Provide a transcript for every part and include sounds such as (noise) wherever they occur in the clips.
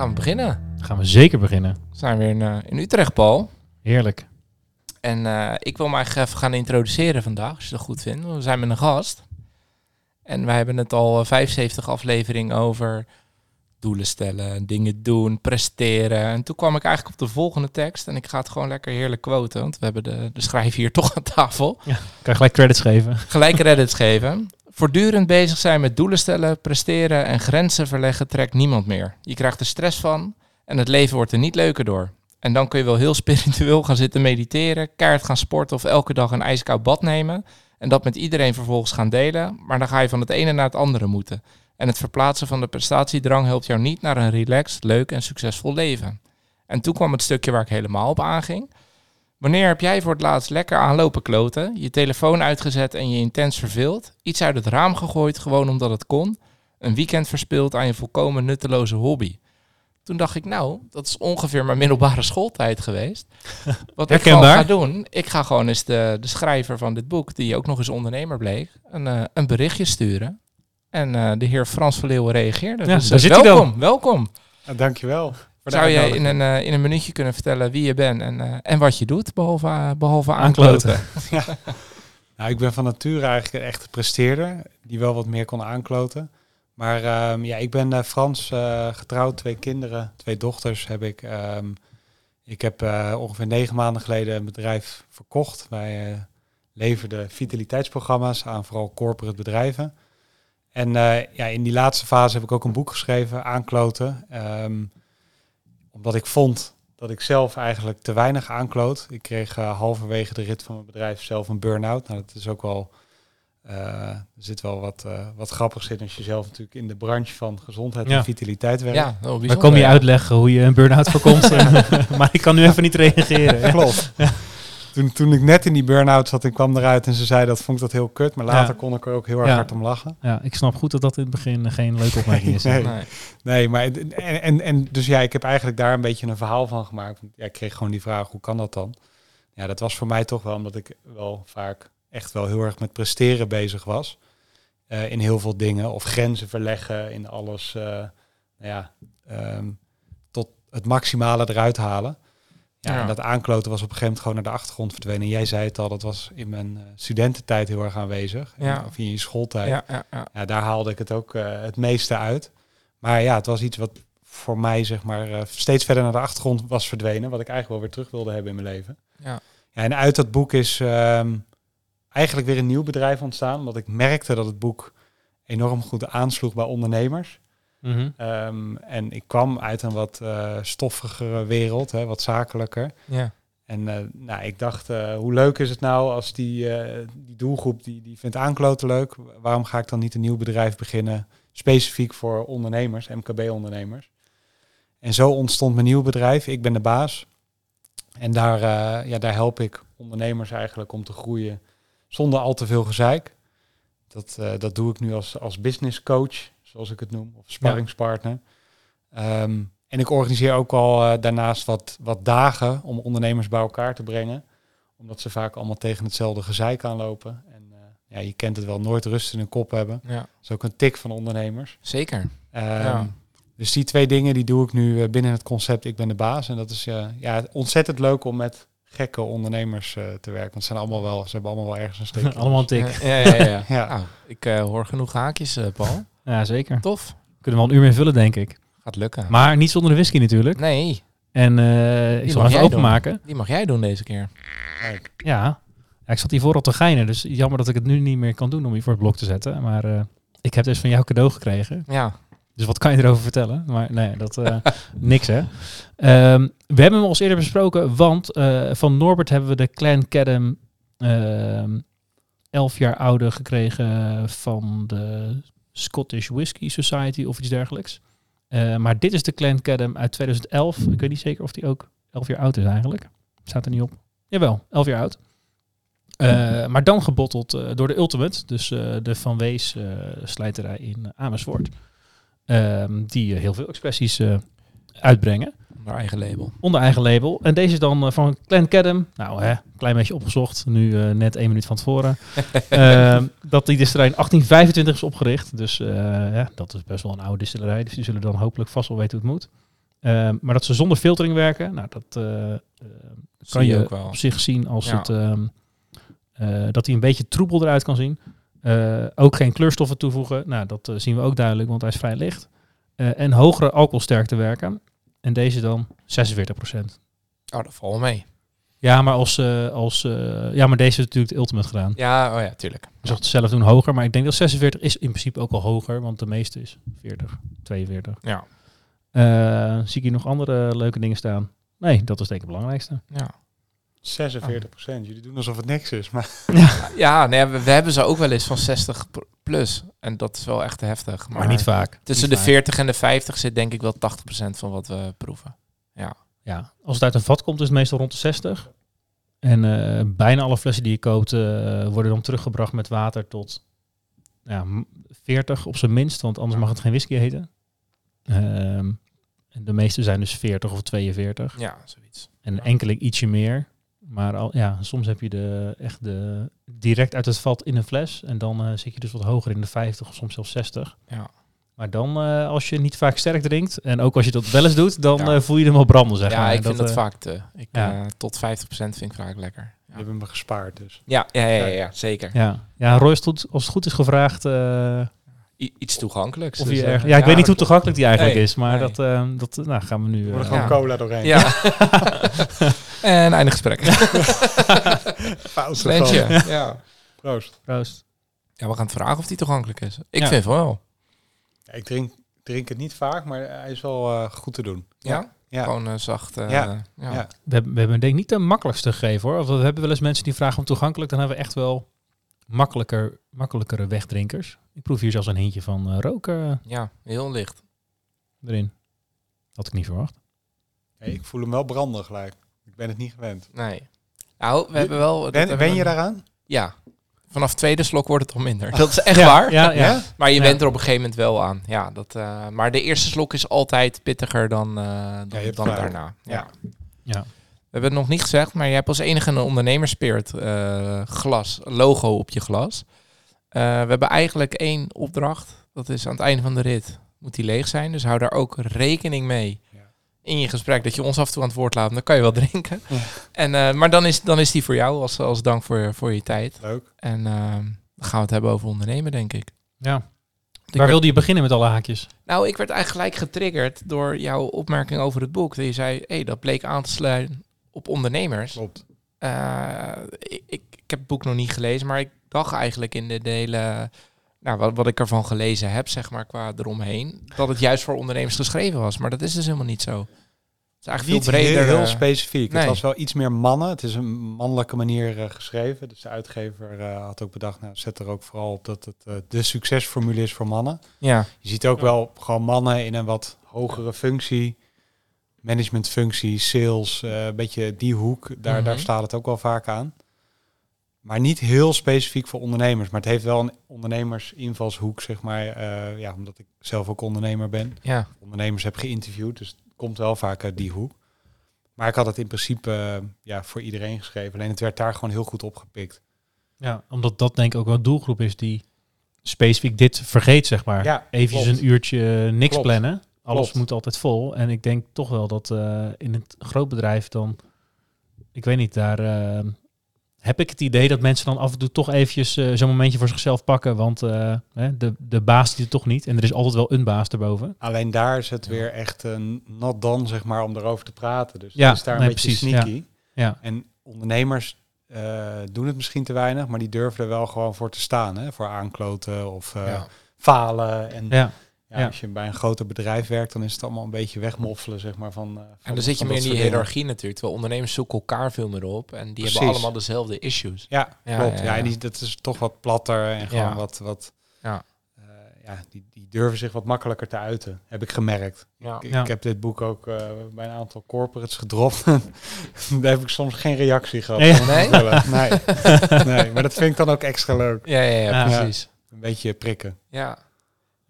Gaan we beginnen? Gaan we zeker beginnen. We zijn weer in, eh, in Utrecht, Paul. Heerlijk. En eh, ik wil me eigenlijk even gaan introduceren vandaag, als je dat goed vindt. We zijn met een gast. En wij hebben het al eh, 75 afleveringen over doelen stellen, dingen doen, presteren. En toen kwam ik eigenlijk op de volgende tekst. En ik ga het gewoon lekker heerlijk quoten, want we hebben de, de schrijver hier (laughs) toch aan tafel. Kan je gelijk credits geven? Gelijk credits geven. Voortdurend bezig zijn met doelen stellen, presteren en grenzen verleggen trekt niemand meer. Je krijgt er stress van en het leven wordt er niet leuker door. En dan kun je wel heel (laughs) spiritueel gaan zitten mediteren, kaart gaan sporten of elke dag een ijskoud bad nemen. En dat met iedereen vervolgens gaan delen. Maar dan ga je van het ene naar het andere moeten. En het verplaatsen van de prestatiedrang helpt jou niet naar een relaxed, leuk en succesvol leven. En toen kwam het stukje waar ik helemaal op aanging. Wanneer heb jij voor het laatst lekker aanlopen kloten, je telefoon uitgezet en je intens verveeld, iets uit het raam gegooid gewoon omdat het kon, een weekend verspild aan je volkomen nutteloze hobby? Toen dacht ik, nou, dat is ongeveer mijn middelbare schooltijd geweest. (laughs) Wat ik ga doen, ik ga gewoon eens de, de schrijver van dit boek, die ook nog eens ondernemer bleek, een, eh, een berichtje sturen. En eh, de heer Frans van Leeuwen reageerde. Ja, dus daar eh, zit hij dan. welkom, welkom. Ja, dankjewel. Zou jij in een, eh, in een minuutje kunnen vertellen wie je bent en, eh, en wat je doet, behalve, eh, behalve Aankloten. aankloten? (laughs) Nou, ik ben van nature eigenlijk een echte presteerder, die wel wat meer kon aankloten. Maar ehm, ja, ik ben Frans, getrouwd, twee kinderen, twee dochters heb ik. Ehm, ik heb ongeveer negen maanden geleden een bedrijf verkocht. Wij leverden vitaliteitsprogramma's aan vooral corporate bedrijven. En ja, in die laatste fase heb ik ook een boek geschreven, Aankloten. Ehm, omdat ik vond dat ik zelf eigenlijk te weinig aankloot. Ik kreeg eh, halverwege de rit van mijn bedrijf zelf een burn-out. Nou, dat is ook wel... eh, er zit wel wat, eh, wat grappigs in als je zelf natuurlijk in de branche van gezondheid Ja. en vitaliteit werkt. Ja, oh, Dan kom je ja. uitleggen hoe je een burn-out voorkomt. (laughs) (laughs) maar ik kan nu even niet reageren. Klopt. Toen, toen ik net in die burn-out zat en kwam eruit en ze zei dat, vond ik dat heel kut. Maar later Ja. kon ik er ook heel erg Ja. hard om lachen. Ja, ik snap goed dat dat in het begin geen leuke opmerking is. (laughs) Nee. Nee. Nee, maar en, en, en dus ja, ik heb eigenlijk daar een beetje een verhaal van gemaakt. Want, Ja, ik kreeg gewoon die vraag, hoe kan dat dan? Ja, dat was voor mij toch wel omdat ik wel vaak echt wel heel erg met presteren bezig was. Eh, in heel veel dingen. Of grenzen verleggen in alles. eh, nou ja, ehm, tot het maximale eruit halen. Ja, Ja. En dat aankloten was op een gegeven moment gewoon naar de achtergrond verdwenen. En jij zei het al, dat was in mijn eh, studententijd heel erg aanwezig. Ja. Of in je schooltijd. Ja, ja, ja. Ja, daar haalde ik het ook eh, het meeste uit. Maar ja, het was iets wat voor mij zeg maar eh, steeds verder naar de achtergrond was verdwenen. Wat ik eigenlijk wel weer terug wilde hebben in mijn leven. Ja. Ja, en uit dat boek is ehm, eigenlijk weer een nieuw bedrijf ontstaan. Omdat ik merkte dat het boek enorm goed aansloeg bij ondernemers. Mhm. Ehm, en ik kwam uit een wat eh stoffigere wereld, hè, wat zakelijker. ja. En eh, nou, ik dacht, eh, hoe leuk is het nou als die, die doelgroep die, die vindt aankloten leuk. Waarom ga ik dan niet een nieuw bedrijf beginnen, specifiek voor ondernemers, MKB-ondernemers? En zo ontstond mijn nieuw bedrijf. Ik ben de baas. En daar, ja, daar help ik ondernemers eigenlijk om te groeien zonder al te veel gezeik. Dat, dat doe ik nu als, als business coach, zoals ik het noem, of sparringspartner. Ehm, en ik organiseer ook al eh, daarnaast wat, wat dagen om ondernemers bij elkaar te brengen. Omdat ze vaak allemaal tegen hetzelfde gezeik aanlopen. En eh, ja, je kent het wel, nooit rust in hun kop hebben. ja. Dat is ook een tik van ondernemers. Zeker. Ehm, Ja. Dus die twee dingen die doe ik nu eh, binnen het concept Ik ben de baas. En dat is ja, ontzettend leuk om met gekke ondernemers eh, te werken. Want ze, zijn allemaal wel, ze hebben allemaal wel ergens een steek. (laughs) Allemaal een tik. Ja, ja, ja. ja. (laughs) Ja. Nou, ik eh, hoor genoeg haakjes, eh, Paul. Ja, zeker. Tof. Kunnen we al een uur mee vullen, denk ik. Gaat lukken. Maar niet zonder de whisky natuurlijk. nee, En eh, ik zal even doen. openmaken. die mag jij doen deze keer. Kijk. Ja. ja, ik zat hiervoor al te geinen. Dus jammer dat ik het nu niet meer kan doen om je voor het blok te zetten. Maar eh, ik heb dus van jou cadeau gekregen. Ja. Dus wat kan je erover vertellen? Maar nee, dat eh, (laughs) niks hè. Ehm, we hebben hem al eerder besproken, want eh, van Norbert hebben we de Clan Cadam ehm 11 jaar oude gekregen van de Scottish Whisky Society of iets dergelijks. Eh, maar dit is de Clan Cadem uit 2011. Ik weet niet zeker of die ook 11 jaar oud is eigenlijk. Staat er niet op. Jawel, 11 jaar oud. Eh, maar dan gebotteld eh, door de Ultimate, dus de Van Wees slijterij in Amersfoort. Ehm, die heel veel expressies uitbrengen Naar eigen label. onder eigen label. En deze is dan eh, van Clan Cadem. Nou, hè, klein beetje opgezocht. Nu eh, net één minuut van tevoren. (laughs) Ehm, dat die distillerij in 1825 is opgericht. Dus eh, ja, dat is best wel een oude distillerij. Dus die zullen dan hopelijk vast wel weten hoe het moet. Ehm, maar dat ze zonder filtering werken, nou, dat kan je ook wel. op zich zien als Ja. het, ehm, eh, dat hij een beetje troebel eruit kan zien. Ook geen kleurstoffen toevoegen. Nou, dat zien we ook duidelijk, want hij is vrij licht. En hogere alcoholsterkte werken. En deze dan 46%. Oh, dat valt wel mee. Ja, maar als, eh, als eh, ja, maar deze heeft natuurlijk de ultimate gedaan. Ja, oh ja, tuurlijk. Het zelf doen hoger, maar ik denk dat 46 is in principe ook al hoger, want de meeste is 40, 42. Ja. Eh, zie ik hier nog andere leuke dingen staan? Nee, dat is denk ik het belangrijkste. Ja, 46 procent. Jullie doen alsof het niks is. Maar ja nee, we, we hebben ze ook wel eens van 60 p- plus. En dat is wel echt heftig. Maar, niet vaak. Tussen Niet de vaak. 40 en de 50 zit denk ik wel 80% van wat we proeven. Ja, als het uit een vat komt is het meestal rond de 60. En eh, bijna alle flessen die je koopt eh, worden dan teruggebracht met water tot ja, m- 40 op zijn minst, want anders mag het geen whisky heten. Ehm, en de meeste zijn dus 40 of 42. Ja, zoiets. En enkeling ietsje meer. Maar al, ja, soms heb je de, echt de, direct uit het vat in een fles. En dan eh, zit je dus wat hoger in de 50 of soms zelfs 60. Ja. Maar dan, eh, als je niet vaak sterk drinkt, en ook als je dat wel eens doet, dan Ja. eh, voel je hem wel branden, zeg ja, maar. ik vind dat, vaak te. Ik, ja. eh, tot 50% vind ik vaak lekker. die hebben me gespaard dus. Ja, ja, ja, ja, ja, zeker. Ja, ja Roy, als het goed, als het goed is gevraagd, eh, I- iets toegankelijks. of dus, je erg, ja, ik weet niet hoe toegankelijk die eigenlijk Nee, is, maar nee. dat, dat nou, gaan we nu... Gewoon ja. cola doorheen. Ja. (laughs) (laughs) en einde gesprek. (laughs) Fout Slentje. Ja. Proost. proost. ja, we gaan het vragen of die toegankelijk is. Ik Ja. vind van wel. Ja, ik drink, drink het niet vaak, maar hij is wel eh, goed te doen. Ja? Ja. Gewoon eh, zacht. eh, Ja. ja. Ja. We hebben, we hebben denk ik niet de makkelijkste gegeven hoor. Of we hebben wel eens mensen die vragen om toegankelijk. Dan hebben we echt wel makkelijker, makkelijkere wegdrinkers. Ik proef hier zelfs een hintje van roken Ja, heel licht. erin. Had ik niet verwacht. Ik voel hem wel branden gelijk. Ik ben het niet gewend. Nee. Nou, we hebben wel... dat Ben, hebben ben we- je daaraan? Ja. Vanaf tweede slok wordt het al minder. Dat is echt Ja, waar. Ja, ja. Maar je Ja. bent er op een gegeven moment wel aan. Ja, dat, eh, maar de eerste slok is altijd pittiger dan, eh, dan, je hebt dan gelijk. daarna. Ja. Ja. Ja. We hebben het nog niet gezegd, maar je hebt als enige een ondernemerspirit eh, glas, logo op je glas. Eh, we hebben eigenlijk één opdracht. Dat is aan het einde van de rit moet die leeg zijn. Dus hou daar ook rekening mee. In je gesprek. Dat je ons af en toe aan het woord laat. Dan kan je wel (laughs) drinken. Ja. En, eh, maar dan is, dan is die voor jou als, als dank voor, voor je tijd. Leuk. En eh, dan gaan we het hebben over ondernemen, denk ik. ja. Ik Waar werd- wilde je beginnen met alle haakjes? Nou, ik werd eigenlijk gelijk getriggerd door jouw opmerking over het boek. Dat je zei, hey, dat bleek aan te sluiten op ondernemers. Klopt. Eh, ik, ik, ik heb het boek nog niet gelezen, maar ik dacht eigenlijk in de delen, nou, wat, wat ik ervan gelezen heb, zeg maar, qua eromheen, dat het juist voor ondernemers geschreven was. Maar dat is dus helemaal niet zo. Het is eigenlijk Niet veel breder. heel, heel eh, specifiek. nee. Het was wel iets meer mannen. Het is een mannelijke manier eh, geschreven. Dus de uitgever eh, had ook bedacht, nou, zet er ook vooral op dat het eh, de succesformule is voor mannen. ja, Je ziet ook wel gewoon mannen in een wat hogere functie. Managementfunctie, sales, eh, een beetje die hoek. Daar, Mhm. daar staat het ook wel vaak aan. Maar niet heel specifiek voor ondernemers. Maar het heeft wel een ondernemersinvalshoek, zeg maar. eh, ja, omdat ik zelf ook ondernemer ben. ja, Ondernemers heb geïnterviewd, dus het komt wel vaak uit die hoek. Maar ik had het in principe eh, ja, voor iedereen geschreven. Alleen het werd daar gewoon heel goed opgepikt. Ja, omdat dat denk ik ook wel een doelgroep is die specifiek dit vergeet, zeg maar. Ja, Eventjes klopt. een uurtje eh, niks Klopt. plannen. Alles Klopt. moet altijd vol. En ik denk toch wel dat eh, in het groot bedrijf dan... Ik weet niet, daar eh, heb ik het idee dat mensen dan af en toe toch eventjes eh, zo'n momentje voor zichzelf pakken. Want eh, hè, de, de baas ziet het toch niet. En er is altijd wel een baas erboven. Alleen daar is het weer echt een not done, zeg maar, om erover te praten. Dus Ja, het is daar een nee, beetje precies, sneaky. Ja, En ondernemers eh, doen het misschien te weinig, maar die durven er wel gewoon voor te staan. Hè? Voor aankloten of eh, ja. falen. En ja. Ja, ja. als je bij een groter bedrijf werkt, dan is het allemaal een beetje wegmoffelen, zeg maar. Van, eh, van En dan zit je meer in die hiërarchie natuurlijk. Terwijl ondernemers zoeken elkaar veel meer op. En die Precies. hebben allemaal dezelfde issues. Ja, Ja, klopt. ja, Ja, die, dat is toch wat platter en gewoon Ja. wat... wat Ja. eh, ja, die, die durven zich wat makkelijker te uiten, heb ik gemerkt. Ja. Ik, Ja. ik heb dit boek ook eh, bij een aantal corporates gedropt. (laughs) Daar heb ik soms geen reactie gehad. Nee? vertellen. Nee. (laughs) nee, maar dat vind ik dan ook extra leuk. Ja, ja, ja, Ja. precies. Een beetje prikken. Ja.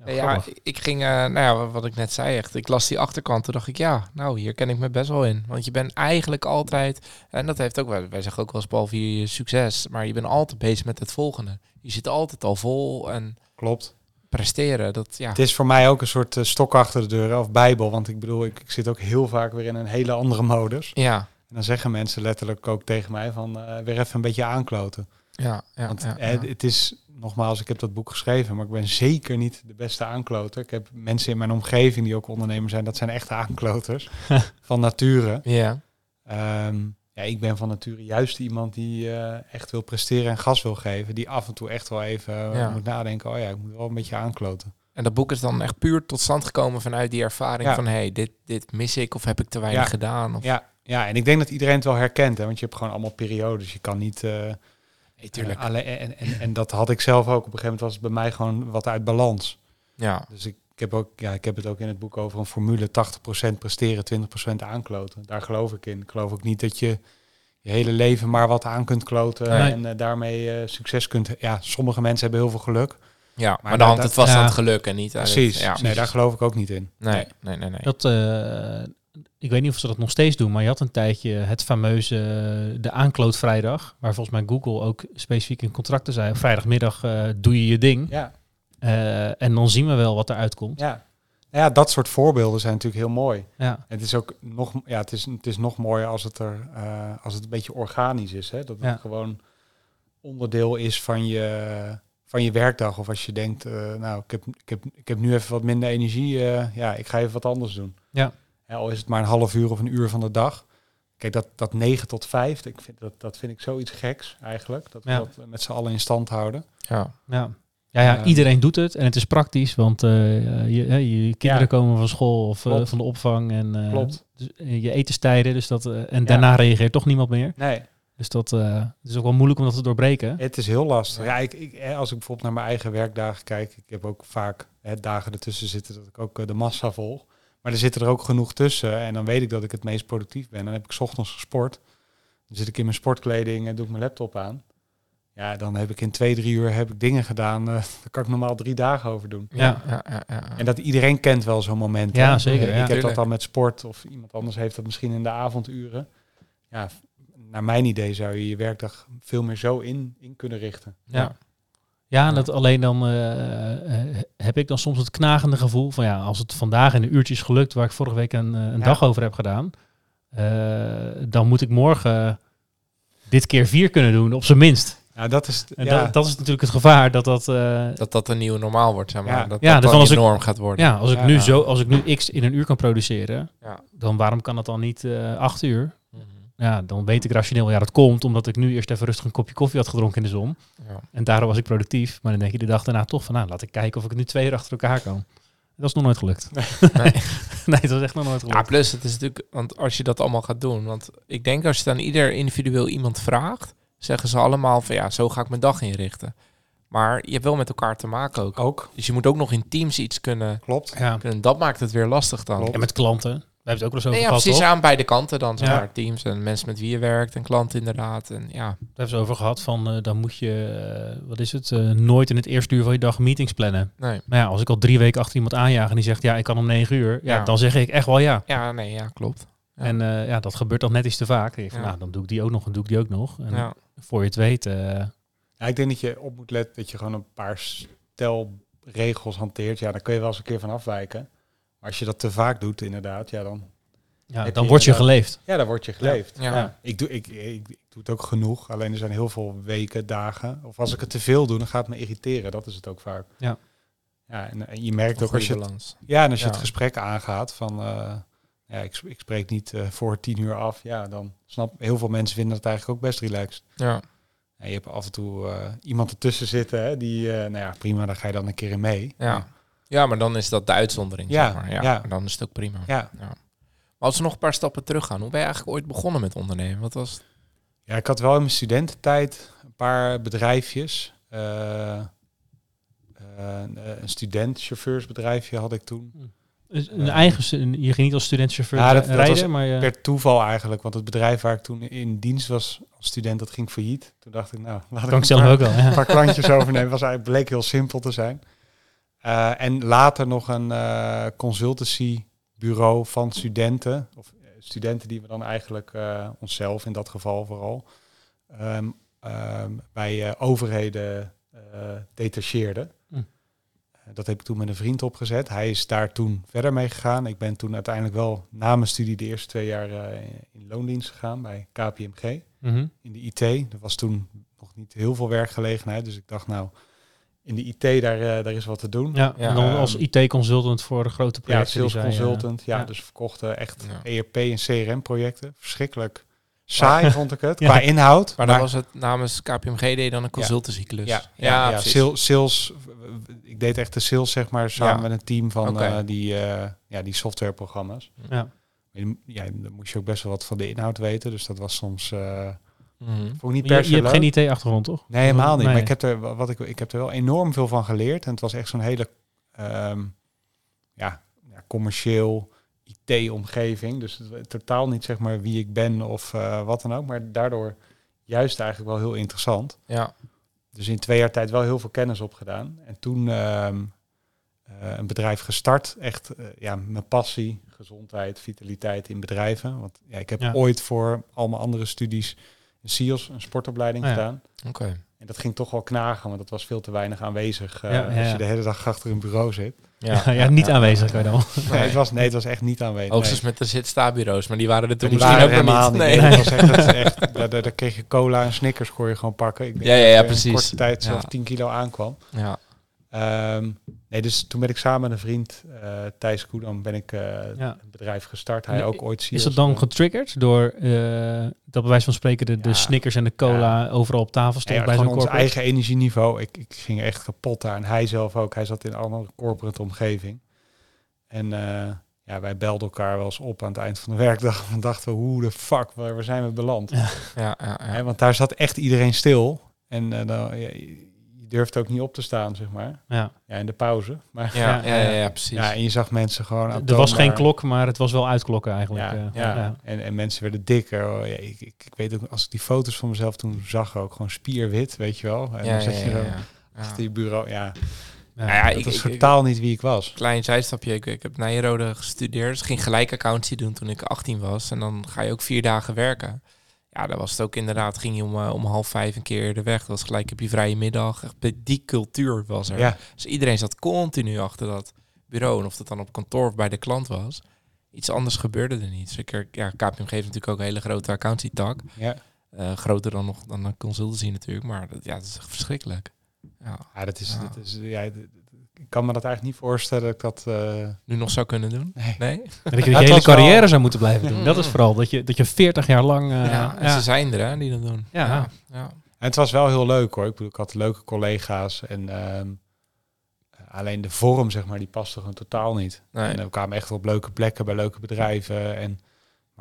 Ja, ik ging, eh, nou ja, wat ik net zei, echt. Ik las die achterkant, toen dacht ik, ja, nou, hier ken ik me best wel in. Want je bent eigenlijk altijd, en dat heeft ook wel, wij zeggen ook wel eens, behalve je succes, maar je bent altijd bezig met het volgende. Je zit altijd al vol en Klopt. presteren, dat, ja. Het is voor mij ook een soort eh, stok achter de deur of bijbel. Want ik bedoel, ik, ik zit ook heel vaak weer in een hele andere modus. Ja, En dan zeggen mensen letterlijk ook tegen mij van eh, weer even een beetje aankloten. ja, ja. Want ja, ja. het is, nogmaals, ik heb dat boek geschreven, maar ik ben zeker niet de beste aankloter. Ik heb mensen in mijn omgeving die ook ondernemer zijn, dat zijn echte aankloters (laughs) van nature. Ja, Ehm, ja, ik ben van nature juist iemand die eh, echt wil presteren en gas wil geven. Die af en toe echt wel even eh, Ja. moet nadenken, oh ja, ik moet wel een beetje aankloten. en dat boek is dan echt puur tot stand gekomen vanuit die ervaring Ja. van, hé, hey, dit, dit mis ik of heb ik te weinig Ja. gedaan? Of, Ja, ja, en ik denk dat iedereen het wel herkent, hè, want je hebt gewoon allemaal periodes. Je kan niet... eh, Nee, tuurlijk. eh, alleen, en, en, en dat had ik zelf ook. Op een gegeven moment was het bij mij gewoon wat uit balans. ja, Dus ik, ik, heb ook, ja, ik heb het ook in het boek over een formule 80% presteren, 20% aankloten. Daar geloof ik in. Ik geloof ook niet dat je je hele leven maar wat aan kunt kloten Nee. en eh, daarmee eh, succes kunt. Ja, sommige mensen hebben heel veel geluk. ja. maar, dan hangt het vast Ja. aan het geluk en niet aan het- Precies. ja, nee, daar geloof ik ook niet in. nee, nee, nee, nee. Dat, eh, ik weet niet of ze dat nog steeds doen, maar je had een tijdje het fameuze eh, de aanklootvrijdag, waar volgens mij Google ook specifiek in contracten zei, vrijdagmiddag eh, doe je je ding Ja, eh, en dan zien we wel wat eruit komt. ja. Nou ja, dat soort voorbeelden zijn natuurlijk heel mooi. Ja, Het is ook nog, ja, het is, het is nog mooier als het er, als het een beetje organisch is. Hè? Dat het Ja. gewoon onderdeel is van je, van je werkdag. Of als je denkt, nou, ik heb, ik, heb, ik heb nu even wat minder energie. ja, ik ga even wat anders doen. Ja. Ja, al is het maar een half uur of een uur van de dag. Kijk, dat, dat 9 tot 5, ik vind, dat, dat vind ik zoiets geks eigenlijk. Dat we Ja. dat met z'n allen in stand houden. Ja. ja. Ja, ja, Ja. iedereen doet het en het is praktisch, want eh, je, hè, je kinderen Ja. komen van school of eh, van de opvang en eh, Klopt. dus, eh, je etenstijden, dus dat, eh, en daarna reageert toch niemand meer. Nee, Dus dat eh, is ook wel moeilijk om dat te doorbreken. Het is heel lastig. Ja, ik, ik, eh, als ik bijvoorbeeld naar mijn eigen werkdagen kijk, ik heb ook vaak hè, dagen ertussen zitten dat ik ook eh, de massa volg. Maar er zitten er ook genoeg tussen en dan weet ik dat ik het meest productief ben. Dan heb ik 's ochtends gesport. Dan zit ik in mijn sportkleding en doe ik mijn laptop aan. Ja, dan heb ik in twee, drie uur heb ik dingen gedaan. eh (laughs) daar kan ik normaal drie dagen over doen. Ja, ja, ja, ja. En dat iedereen kent wel zo'n moment. Ja, hè? zeker, Ik ja. heb dat dan met sport of iemand anders heeft dat misschien in de avonduren. Ja, naar mijn idee zou je je werkdag veel meer zo in, in kunnen richten. Ja. Ja, en dat alleen dan eh, eh, heb ik dan soms het knagende gevoel van ja, als het vandaag in de uurtjes gelukt waar ik vorige week een, eh, een Ja. dag over heb gedaan, eh, dan moet ik morgen dit keer vier kunnen doen, op zijn minst. Ja, dat is, En ja, dat, dat is natuurlijk het gevaar dat dat. eh, Dat dat een nieuwe normaal wordt, zeg maar. Ja. Dat Ja, dat dus ik- norm gaat worden. ja, als ik Ja. nu zo, als ik nu x in een uur kan produceren, Ja. dan waarom kan dat dan niet eh, acht uur? Ja, dan weet ik rationeel, ja, dat komt omdat ik nu eerst even rustig een kopje koffie had gedronken in de zon. Ja. En daardoor was ik productief. Maar dan denk je de dag daarna toch van, nou, laat ik kijken of ik het nu twee uur achter elkaar kan. Dat is nog nooit gelukt. Nee. (laughs) nee, dat is echt nog nooit Ja, gelukt. plus het is natuurlijk, want als je dat allemaal gaat doen, want ik denk als je dan ieder individueel iemand vraagt, zeggen ze allemaal van ja, zo ga ik mijn dag inrichten. Maar je hebt wel met elkaar te maken ook. ook. Dus je moet ook nog in teams iets kunnen, Klopt. Ja. kunnen. Dat maakt het weer lastig dan. Klopt. En met klanten. We hebben het ook wel Nee, over ja, precies toch? aan beide kanten dan, zeg maar. Teams en mensen met wie je werkt en klanten inderdaad. En ja, Daar hebben ze over gehad van, eh, dan moet je, eh, wat is het, eh, nooit in het eerste uur van je dag meetings plannen. nee. Maar ja, als ik al drie weken achter iemand aanjaag en die zegt, ja, ik kan om negen uur. Ja, Ja. dan zeg ik echt wel ja. Ja, nee, ja, klopt. Ja. En eh, ja, dat gebeurt dan net iets te vaak. Ik van, Ja. nou, dan doe ik die ook nog en doe ik die ook nog. En Ja. voor je het weet, eh, Ja, ik denk dat je op moet letten dat je gewoon een paar stel regels hanteert. Ja, daar kun je wel eens een keer van afwijken. Maar als je dat te vaak doet, inderdaad, ja, dan, ja, dan je word je geleefd. ja, dan word je geleefd. Ja. Ja. Ik, doe, ik, ik, ik doe het ook genoeg. Alleen er zijn heel veel weken, dagen. Of als ik het te veel doe, dan gaat het me irriteren. Dat is het ook vaak. Ja. Ja, en, en je merkt Een ook als je, het, balans. ja, en als je Ja. het gesprek aangaat van... eh, ja, ik, ik spreek niet eh, voor tien uur af. Ja, dan snap heel veel mensen vinden het eigenlijk ook best relaxed. Ja. En je hebt af en toe eh, iemand ertussen zitten, hè, die, eh, nou ja, prima, daar ga je dan een keer in mee. Ja. Ja, maar dan is dat de uitzondering, Ja, zeg maar. Ja, dan is het ook prima. Ja, Maar als we nog een paar stappen terug gaan, hoe ben je eigenlijk ooit begonnen met ondernemen? Wat was het? ja, ik had wel in mijn studententijd een paar bedrijfjes. Eh, een, een student-chauffeursbedrijfje had ik toen. Dus Een eigen, stu- een- je ging niet als studentchauffeur Ja, dat- dat rijden, was maar je... Per toeval eigenlijk, want het bedrijf waar ik toen in dienst was als student, dat ging failliet. Toen dacht ik, nou, laat kan ik zelf ook wel. een paar klantjes overnemen. Was eigenlijk, bleek heel simpel te zijn. Eh, en later nog een eh consultancybureau van studenten. Of eh, studenten die we dan eigenlijk onszelf in dat geval vooral ehm, ehm, bij overheden detacheerden. Hm. Dat heb ik toen met een vriend opgezet. Hij is daar toen verder mee gegaan. Ik ben toen uiteindelijk wel na mijn studie de eerste twee jaar in loondienst gegaan bij KPMG Mhm. in de IT. Er was toen nog niet heel veel werkgelegenheid. Dus ik dacht, nou, in de IT, daar, eh, daar is wat te doen. Ja, Ja, en dan ehm, als IT-consultant voor de grote Ja, projecten. sales die zij, eh, consultant. ja, ja. dus verkochten echt Ja. ERP en CRM-projecten. Verschrikkelijk saai (laughs) vond ik het, Ja. qua inhoud. Maar dan was het namens KPMG deed dan een consultancyklus. ja, ja, ja, precies. sales, sales, ik deed echt de sales, zeg maar, samen Ja. met een team van Oké. eh, die, eh, ja, die softwareprogramma's. Ja. Ja, dan moest je ook best wel wat van de inhoud weten. Dus dat was soms, eh Vond ik niet Je, hebt geen IT-achtergrond, toch? Nee, helemaal niet. Nee. Maar ik heb, er, wat ik, ik heb er wel enorm veel van geleerd. En het was echt zo'n hele ehm, ja, ja, commercieel IT-omgeving. Dus totaal niet zeg maar wie ik ben of eh, wat dan ook. Maar daardoor juist eigenlijk wel heel interessant. Ja. Dus in twee jaar tijd wel heel veel kennis opgedaan. En toen ehm, eh, een bedrijf gestart. Echt eh, ja, mijn passie, gezondheid, vitaliteit in bedrijven. Want ja, ik heb Ja. ooit voor al mijn andere studies een SIOS, een sportopleiding Ah, ja. gedaan. Oké. En dat ging toch wel knagen, want dat was veel te weinig aanwezig eh, Ja, ja, als ja. je de hele dag achter een bureau zit. Ja, (laughs) ja, niet aanwezig kan je dan. Nee, het was, nee, het was echt niet aanwezig. Hoogstens nee. met de zit-sta-bureaus, maar die waren er toen misschien ook helemaal niet. niet. Nee. Nee, dat was echt, dat is echt daar, kreeg je cola en Snickers kon je gewoon pakken. Ik denk Ja, ja, dat ja, in precies. korte tijd zelfs Ja. 10 kilo aankwam. Ja. Ehm, nee, dus toen ben ik samen met een vriend, eh Thijs Koedam, ben ik eh, Ja. een bedrijf gestart. Hij Nee, ook ooit Is dat dan eh, getriggerd door eh, dat bij wijze van spreken de, de. Snickers en de cola overal op tafel stond Ja, bij zo'n ons eigen energieniveau. Ik, ik ging echt kapot daar. En hij zelf ook. Hij zat in een andere corporate omgeving. En eh, ja, wij belden elkaar wel eens op aan het eind van de werkdag. (laughs) En dachten we, hoe de fuck, waar, waar zijn we beland? Ja. Ja, ja, ja. Hè, want daar zat echt iedereen stil. En eh, dan, durft ook niet op te staan, zeg maar. Ja. Ja, in de pauze. Maar Ja, Ja, ja, ja, precies. ja, en je zag mensen gewoon... Er was geen klok, maar het was wel uitklokken eigenlijk. Ja, eh. ja. ja. En, en mensen werden dikker. Oh, ja, ik, ik, ik weet ook, als ik die foto's van mezelf toen zag, ook gewoon spierwit, weet je wel. En ja, dan ja, zat je ja. achter je bureau. Ja, Ja. Nou ja, dat ik, was totaal niet wie ik was. klein zijstapje. Ik, ik heb Nijrode gestudeerd. Dus ging gelijk accountie doen toen ik 18 was. En dan ga je ook vier dagen werken. Ja, dat was het ook inderdaad. Ging je om, eh, om half vijf een keer de weg. Dat was gelijk op je vrije middag. Echt, die cultuur was er. Ja, Dus iedereen zat continu achter dat bureau. En of dat dan op kantoor of bij de klant was. Iets anders gebeurde er niet. Zeker, ja, KPMG heeft natuurlijk ook een hele grote accountie-tak. ja. Eh, groter dan nog dan een consultancy natuurlijk. Maar dat, ja, dat is echt verschrikkelijk. Ja, ja, dat is, Ja. Dat is ja, ik kan me dat eigenlijk niet voorstellen dat ik dat... eh, nu nog zou kunnen doen? nee. Dat je (laughs) je het hele wel- carrière zou moeten blijven doen. Dat is vooral dat je, dat je 40 jaar lang. eh, ja, en ja. ze zijn er hè, die dat doen. Ja. ja. ja. En het was wel heel leuk hoor. Ik bedoel, ik had leuke collega's en ehm, alleen de vorm, zeg maar, die paste gewoon totaal niet. Nee. En we kwamen echt op leuke plekken bij leuke bedrijven. En,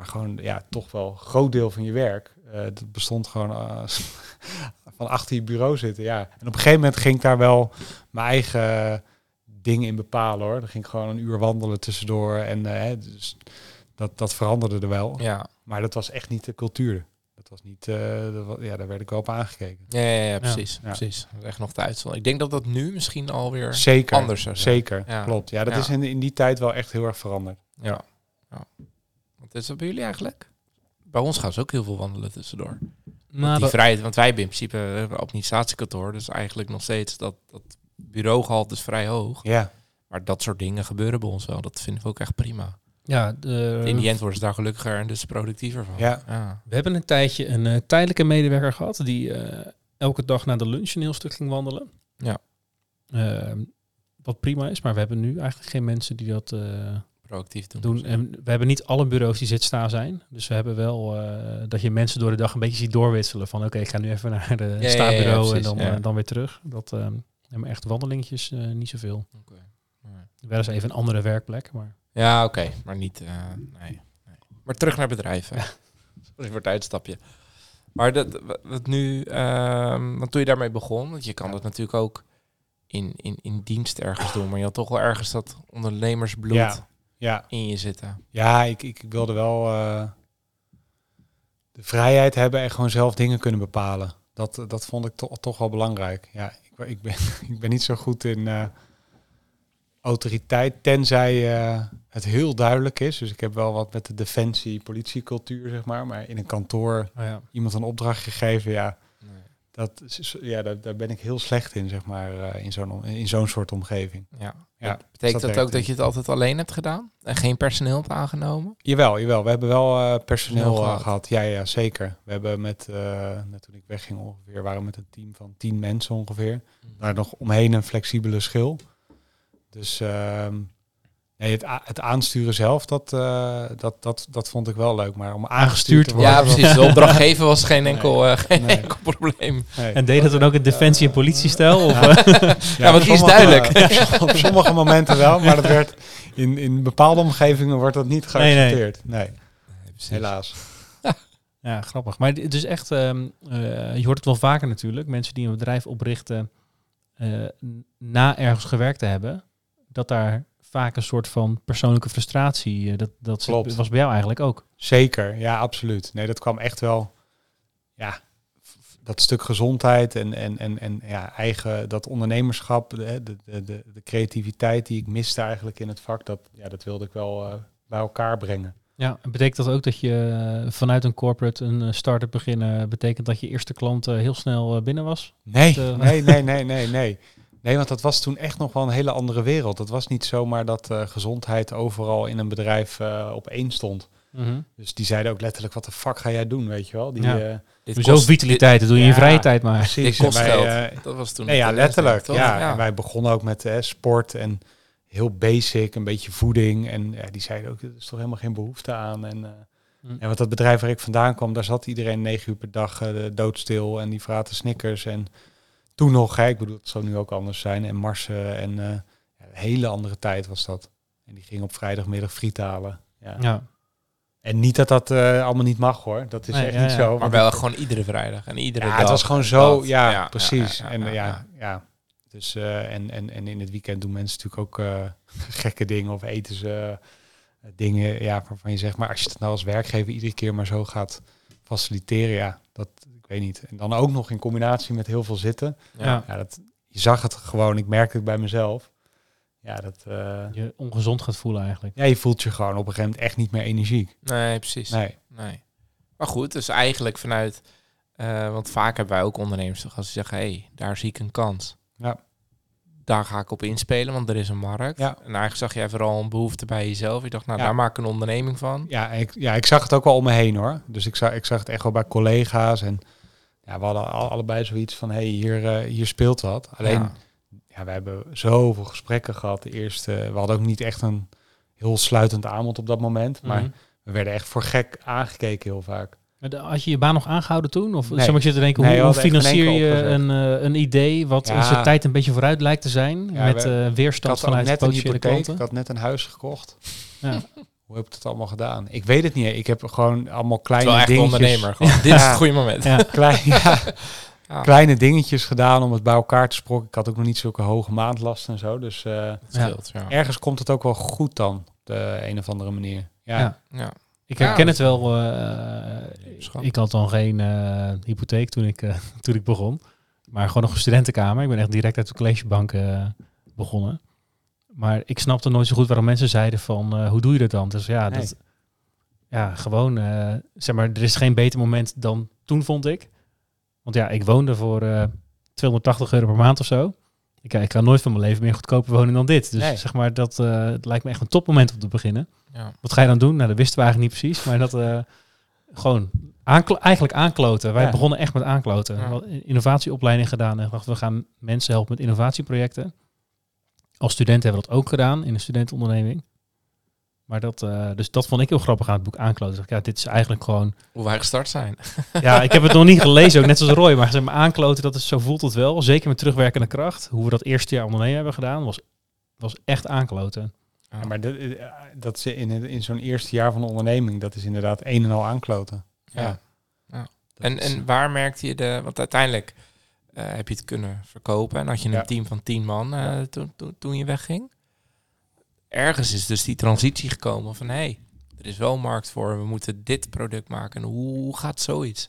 maar gewoon, ja, toch wel een groot deel van je werk. eh, dat bestond gewoon eh, (laughs) van achter je bureau zitten. Ja. En op een gegeven moment ging ik daar wel mijn eigen dingen in bepalen hoor. Dan ging ik gewoon een uur wandelen tussendoor. En eh, hè, dus dat, dat veranderde er wel. Ja. Maar dat was echt niet de cultuur. Dat was niet, eh, dat ja, daar werd ik wel op aangekeken. Ja, ja, ja, precies. Ja. precies. Dat is echt nog de uitzondering. Ik denk dat dat nu misschien alweer Zeker. anders zijn. Zeker, Ja. klopt. Ja, dat is in, in die tijd wel echt heel erg veranderd. Ja. ja. Wat is dat bij jullie eigenlijk? Bij ons gaan ze ook heel veel wandelen tussendoor. Nou, die dat- vrijheid, want wij hebben in principe een administratiekantoor, dus eigenlijk nog steeds dat, dat bureaugehalte is vrij hoog. Ja, Maar dat soort dingen gebeuren bij ons wel. Dat vinden we ook echt prima. ja, de, In die end worden ze daar gelukkiger en dus productiever van. Ja. ja. we hebben een tijdje een eh, tijdelijke medewerker gehad die eh, elke dag na de lunch een heel stuk ging wandelen. Ja. Ehm, wat prima is, maar we hebben nu eigenlijk geen mensen die dat eh, Proactief doen. doen. En we hebben niet alle bureaus die zit-staan zijn. Dus we hebben wel eh, dat je mensen door de dag een beetje ziet doorwisselen. Van oké, ik ga nu even naar de ja, ja, staanbureau en dan, ja. eh, dan weer terug. Dat eh, maar echt wandelingetjes, niet zoveel. Oké. Wel eens even een andere werkplek, maar Ja, oké. Maar niet... nee, nee. Maar terug naar bedrijven. (laughs) Sorry voor het uitstapje. Maar dat, wat nu... want toen je daarmee begon... Want je kan dat natuurlijk ook in, in, in dienst ergens doen. Maar je had toch wel ergens dat ondernemersbloed Ja. Ja, in je zitten. ja ik, ik wilde wel eh, de vrijheid hebben en gewoon zelf dingen kunnen bepalen. Dat, dat vond ik to- toch wel belangrijk. Ja, ik, ik, ben, (laughs) ik ben niet zo goed in eh, autoriteit, tenzij eh, het heel duidelijk is. Dus ik heb wel wat met de defensie, politiecultuur, zeg maar. Maar in een kantoor Oh ja. iemand een opdracht gegeven, ja, dat, is- ja daar, daar ben ik heel slecht in, zeg maar, eh, in zo'n in zo'n soort omgeving. Ja. Ja, Betekent dat ook dat je het altijd alleen hebt gedaan? En geen personeel hebt aangenomen? Jawel, jawel. We hebben wel eh, personeel eh, gehad. gehad. Ja, ja, zeker. We hebben met, net toen ik wegging ongeveer, waren we met een team van tien mensen ongeveer. Daar nog omheen een flexibele schil. Dus ehm, nee, het, het aansturen zelf, dat, eh, dat, dat, dat vond ik wel leuk. Maar om aangestuurd te worden... Ja, precies. De (laughs) opdracht geven was geen enkel, eh, geen Nee. enkel probleem. nee. En deed dat dan ook in defensie- en politiestijl? Of, Ja. eh? Ja, want die is duidelijk. (laughs) op sommige momenten wel, maar dat werd in, in bepaalde omgevingen wordt dat niet Nee, nee. geaccepteerd. Nee, helaas. (laughs) Ja, grappig. Maar het is echt, ehm, eh, je hoort het wel vaker natuurlijk, mensen die een bedrijf oprichten eh, na ergens gewerkt te hebben, dat daar vaak een soort van persoonlijke frustratie, eh, dat, dat Klopt. was bij jou eigenlijk ook. Zeker, ja, absoluut. Nee, dat kwam echt wel, ja, dat stuk gezondheid en, en, en, en ja, eigen, dat ondernemerschap, de, de, de, de, creativiteit die ik miste eigenlijk in het vak, dat, ja, dat wilde ik wel eh, bij elkaar brengen. Ja, en betekent dat ook dat je eh, vanuit een corporate een start-up beginnen, betekent dat je eerste klant heel snel binnen was? Nee, nee, nee, nee, nee, nee. Nee, want dat was toen echt nog wel een hele andere wereld. Het was niet zomaar dat eh, gezondheid overal in een bedrijf eh, op één stond. Dus die zeiden ook letterlijk, wat de fuck ga jij doen, weet je wel? Die, Ja. eh, Dit Sowieso kost- vitaliteit, dat doe je in Ja. vrije tijd maar. precies. Dit kost wij, geld. eh, Dat was toen Nee, ja, letterlijk. toch? Ja. En wij begonnen ook met eh, sport en heel basic, een beetje voeding. En ja, die zeiden ook, er is toch helemaal geen behoefte aan. En, eh, Hm. en wat dat bedrijf waar ik vandaan kwam, daar zat iedereen negen uur per dag eh, doodstil. En die vraten snickers. En toen nog, hè, ik bedoel, het zou nu ook anders zijn. En marsen en eh, ja, een hele andere tijd was dat. En die ging op vrijdagmiddag friet halen. Ja. Ja. En niet dat dat eh, allemaal niet mag hoor. Dat is Nee, echt ja, niet ja. zo. Maar wel gewoon iedere vrijdag en iedere ja, dag. het was gewoon zo, dat. ja, precies. ja, en ja, ja, ja. ja, Dus eh, en, en, en in het weekend doen mensen natuurlijk ook eh, (laughs) gekke dingen of eten ze dingen, ja, waarvan je zegt, maar als je het nou als werkgever iedere keer maar zo gaat faciliteren, ja, dat weet niet. En dan ook nog in combinatie met heel veel zitten. Ja. Ja, dat, je zag het gewoon, ik merkte het bij mezelf. Ja, dat, eh, Je ongezond gaat voelen eigenlijk. ja, je voelt je gewoon op een gegeven moment echt niet meer energiek. Nee, precies. Nee. Nee. Maar goed, dus eigenlijk vanuit... eh, want vaak hebben wij ook ondernemers toch als ze zeggen... hé, hey, daar zie ik een kans. Ja. Daar ga ik op inspelen, want er is een markt. Ja. En eigenlijk zag jij vooral een behoefte bij jezelf. Je dacht, nou, Ja. daar maak ik een onderneming van. Ja, ik, ja, ik zag het ook wel om me heen hoor. Dus ik zag, ik zag het echt wel bij collega's. En ja, we hadden al, allebei zoiets van, hé, hey, hier, eh, hier speelt wat. Alleen, Ja. ja. we hebben zoveel gesprekken gehad. De eerste, we hadden ook niet echt een heel sluitend aanbod op dat moment. Maar Mhm. we werden echt voor gek aangekeken heel vaak. Maar de- Had je je baan nog aangehouden toen? Of Nee. maar, ik zit te denken, Nee, hoe, geen financier je een, eh, een idee wat Ja. in zijn tijd een beetje vooruit lijkt te zijn? Ja, met we- eh, weerstand vanuit een potentiële hypotheek, ik klanten? had net een huis gekocht. Ja. (laughs) Hoe heb ik het allemaal gedaan? Ik weet het niet. Ik heb gewoon allemaal Het is kleine wel echt een dingetjes... ondernemer. Gewoon. Dit is het goede moment. Ja. Klein, (laughs) ja, Ja. kleine dingetjes gedaan om het bij elkaar te sprokken. Ik had ook nog niet zulke hoge maandlasten en zo. Dus eh, scheelt, ja. ergens komt het ook wel goed dan, op de een of andere manier. Ja, Ja. ja. Ik herken het wel. eh, ik had dan geen eh, hypotheek toen ik, eh, (laughs) toen ik begon. Maar gewoon nog een studentenkamer. Ik ben echt direct uit de collegebank begonnen. Maar ik snapte nooit zo goed waarom mensen zeiden van... eh, hoe doe je dat dan? Dus ja, Nee. dat, ja gewoon... eh, zeg maar, er is geen beter moment dan toen, vond ik. Want ja, ik woonde voor eh 280 euro per maand of zo. Ik, ik kan nooit van mijn leven meer goedkoper wonen dan dit. Dus Nee. zeg maar, dat eh, het lijkt me echt een topmoment om te beginnen. Ja. Wat ga je dan doen? Nou, dat wisten we eigenlijk niet precies. Maar dat eh, gewoon aanklo- eigenlijk aankloten. Wij Ja. begonnen echt met aankloten. Ja. We hadden innovatieopleiding gedaan. En dachten, we gaan mensen helpen met innovatieprojecten. Als student hebben we dat ook gedaan in een studentenonderneming. Maar dat, eh, dus dat vond ik heel grappig aan het boek aankloten. Ja, dit is eigenlijk gewoon... Hoe wij gestart zijn. (laughs) Ja, ik heb het nog niet gelezen, ook net als Roy. Maar zeg maar aankloten, dat is, zo voelt het wel. Zeker met terugwerkende kracht. Hoe we dat eerste jaar ondernemen hebben gedaan, was, was echt aankloten. Ja, maar dat, eh, dat is in, het- in zo'n eerste jaar van de onderneming, dat is inderdaad een en al aankloten. Ja. Ja. En, is- en waar merkte je de... Want uiteindelijk heb je het kunnen verkopen. En had je een Ja. team van tien man eh, toen, toen, toen je wegging. Ergens is dus die transitie gekomen van... hé, hey, er is wel een markt voor. We moeten dit product maken. En hoe, gaat zoiets?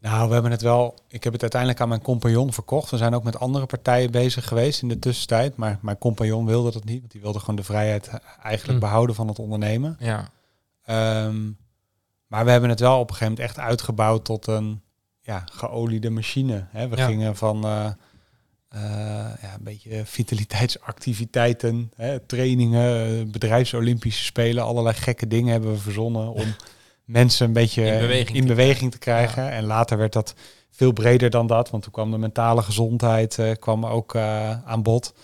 Nou, we hebben het wel. Ik heb het uiteindelijk aan mijn compagnon verkocht. We zijn ook met andere partijen bezig geweest in de tussentijd. Maar mijn compagnon wilde dat niet. Want die wilde gewoon de vrijheid eh, eigenlijk Hm. behouden van het ondernemen. Ja, Ehm, maar we hebben het wel op een gegeven moment echt uitgebouwd tot een ja, geoliede machine. Hè. We Ja. gingen van eh, eh, ja, een beetje vitaliteitsactiviteiten, hè, trainingen, eh, bedrijfsolympische spelen, allerlei gekke dingen hebben we verzonnen om (laughs) mensen een beetje In beweging in te beweging te krijgen. En later werd dat veel breder dan dat, want toen kwam de mentale gezondheid kwam ook aan bod.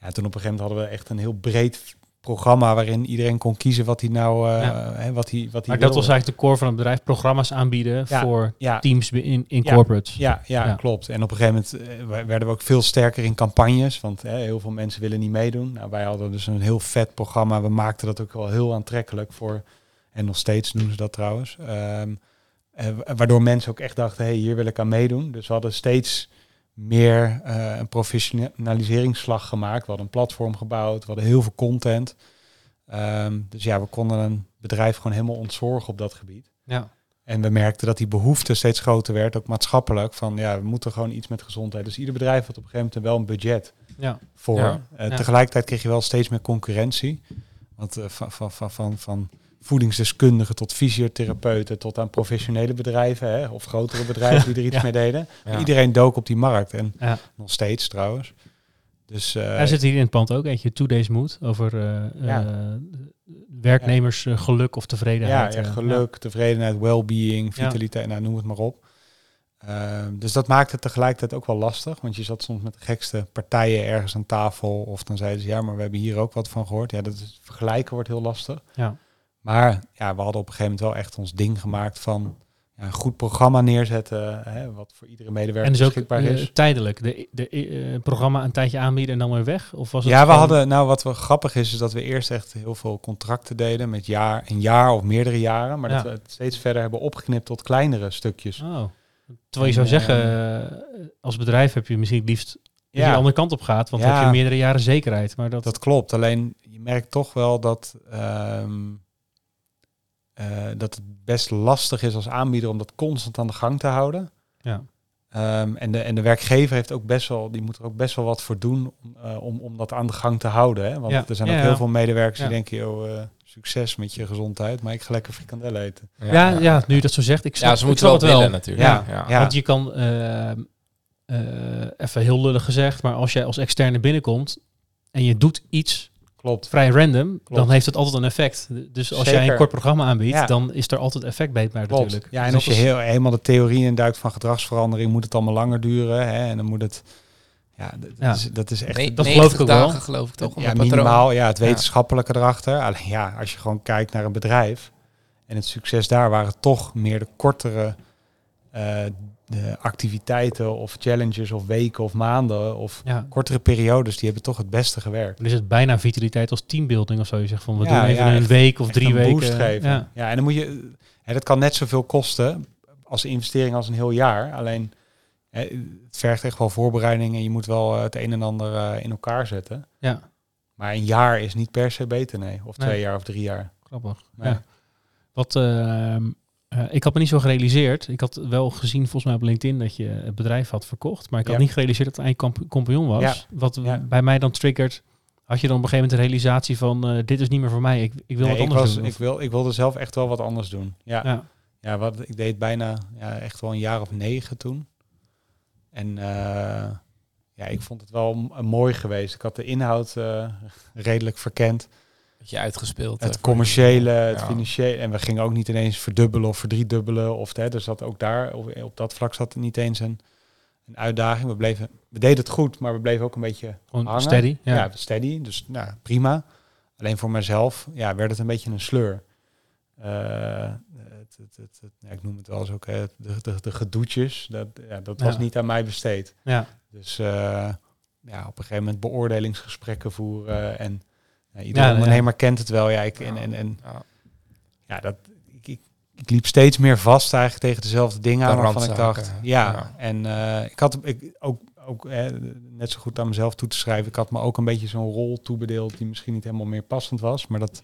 Ja, toen op een gegeven moment hadden we echt een heel breed programma waarin iedereen kon kiezen wat hij nou Ja. hè, wat hij wat hij Maar dat was wilde. eigenlijk de core van het bedrijf. Programma's aanbieden Ja. voor ja, teams in, in Ja. corporates. ja, ja, klopt. En op een gegeven moment eh, we- werden we ook veel sterker in campagnes, want hè, heel veel mensen willen niet meedoen. Nou, wij hadden dus een heel vet programma. We maakten dat ook wel heel aantrekkelijk voor, en nog steeds doen ze dat trouwens. Ehm, eh, wa- waardoor mensen ook echt dachten, hey, hier wil ik aan meedoen. Dus we hadden steeds meer eh, een professionaliseringsslag gemaakt. We hadden een platform gebouwd, we hadden heel veel content. Ehm, dus ja, we konden een bedrijf gewoon helemaal ontzorgen op dat gebied. Ja. En we merkten dat die behoefte steeds groter werd, ook maatschappelijk. Van ja, we moeten gewoon iets met gezondheid. Dus ieder bedrijf had op een gegeven moment wel een budget Ja. voor. Ja. Eh, Ja. Tegelijkertijd kreeg je wel steeds meer concurrentie. Want eh, van, van, van, van, van voedingsdeskundigen tot fysiotherapeuten tot aan professionele bedrijven hè, of grotere bedrijven die er (laughs) iets Ja. mee deden. Ja. Iedereen dook op die markt en Ja. nog steeds trouwens. Dus eh, Er zit hier in het pand ook eentje, Two Days Mood, over eh, Ja. eh, werknemersgeluk of tevredenheid. ja, eh, geluk, tevredenheid, well-being, vitaliteit, nou, noem het maar op. Ehm, dus dat maakte het tegelijkertijd ook wel lastig, want je zat soms met de gekste partijen ergens aan tafel of dan zeiden ze ja, maar we hebben hier ook wat van gehoord. Ja, dat is, vergelijken wordt heel lastig. Ja. Maar ja, we hadden op een gegeven moment wel echt ons ding gemaakt van ja, een goed programma neerzetten, hè, wat voor iedere medewerker En dus ook beschikbaar eh, is. tijdelijk, de, de eh, programma een tijdje aanbieden en dan weer weg? Of was het Ja, we gewoon- hadden, nou wat wel grappig is, is dat we eerst echt heel veel contracten deden met jaar, een jaar of meerdere jaren, maar Ja. dat we het steeds verder hebben opgeknipt tot kleinere stukjes. Oh. Terwijl je zou En, zeggen, ehm, eh, als bedrijf heb je misschien het liefst dat je de andere kant op gaat, want Ja. heb je meerdere jaren zekerheid. Maar dat, Dat klopt. Alleen je merkt toch wel dat, ehm, eh, dat het best lastig is als aanbieder om dat constant aan de gang te houden. ja. Ehm, en, de, en de werkgever heeft ook best wel, die moet er ook best wel wat voor doen om, eh, om, om dat aan de gang te houden. Hè? Want Ja. er zijn Ja, ook ja. heel veel medewerkers Ja. die denken, joh, eh, succes met je gezondheid, maar ik ga lekker frikandellen eten. Ja, ja, nu je dat zo zegt, ik snap, Ja, ze ik moeten snap wel het wel. willen natuurlijk. Ja, ja. ja. Want je kan, eh, eh, even heel lullig gezegd, maar als jij als externe binnenkomt en je doet iets Klopt. vrij random, dan heeft het altijd een effect. Dus als jij een kort programma aanbiedt, Ja. dan is er altijd effect beetbaar Klopt. natuurlijk. Ja, en Dus als je heel, helemaal de theorie induikt van gedragsverandering, moet het allemaal langer duren. Hè? En dan moet het, ja, dat, Ja. Is, dat is echt Nee, dat geloof ik ook 90 wel. dagen geloof ik toch? ja, minimaal. Ja, het Ja. wetenschappelijke erachter. (laughs) Alleen ja, als je gewoon kijkt naar een bedrijf en het succes daar waren toch meer de kortere eh, de activiteiten of challenges of weken of maanden of ja, kortere periodes, die hebben toch het beste gewerkt. is het bijna vitaliteit als teambuilding of zo. Je zegt van, we Ja, doen even ja, een echt- week of drie weken. boost geven. Ja. En dan moet je, hè, dat kan net zoveel kosten als investering als een heel jaar. Alleen hè, het vergt echt wel voorbereiding en je moet wel eh, het een en ander eh, in elkaar zetten. ja, Maar een jaar is niet per se beter, nee. Of twee jaar of drie jaar. grappig. Ja. Wat, ehm, eh, ik had me niet zo gerealiseerd. Ik had wel gezien volgens mij op LinkedIn dat je het bedrijf had verkocht. Maar ik had Ja. niet gerealiseerd dat het eigenlijk kamp- compagnon was. Ja. Wat Ja. bij mij dan triggert. Had je dan op een gegeven moment de realisatie van eh, dit is niet meer voor mij. Ik, ik wil Nee, wat ik, anders was, doen. ik, wil, ik wilde zelf echt wel wat anders doen. Ja, ja. ja. wat, ik deed bijna ja, echt wel een jaar of negen toen. En eh, ja, ik vond het wel mooi geweest. Ik had de inhoud redelijk verkend. Beetje uitgespeeld. eh, Het voor commerciële, het Ja. financiële. En we gingen ook niet ineens verdubbelen of verdriedubbelen. Of, hè, dus dat ook daar, op, op dat vlak zat het niet eens een, een uitdaging. We, bleven, we deden het goed, maar we bleven ook een beetje Gewoon hangen. steady. Ja. Ja, steady. Dus nou, prima. Alleen voor mezelf ja, werd het een beetje een sleur. Eh, het, het, het, het- ja, ik noem het wel eens ook, hè, de, de, de gedoetjes. Dat, ja, dat was Ja. niet aan mij besteed. ja. Dus eh, ja, op een gegeven moment beoordelingsgesprekken voeren. En iedere Ja, ja. ondernemer kent het wel. Ja, ik, en, en, en Ja. ja, dat, ik, ik, ik liep steeds meer vast eigenlijk tegen dezelfde dingen De aan waarvan ik dacht, ja. ja. En eh, ik had ik, ook, ook eh, net zo goed aan mezelf toe te schrijven. Ik had me ook een beetje zo'n rol toebedeeld die misschien niet helemaal meer passend was. Maar dat,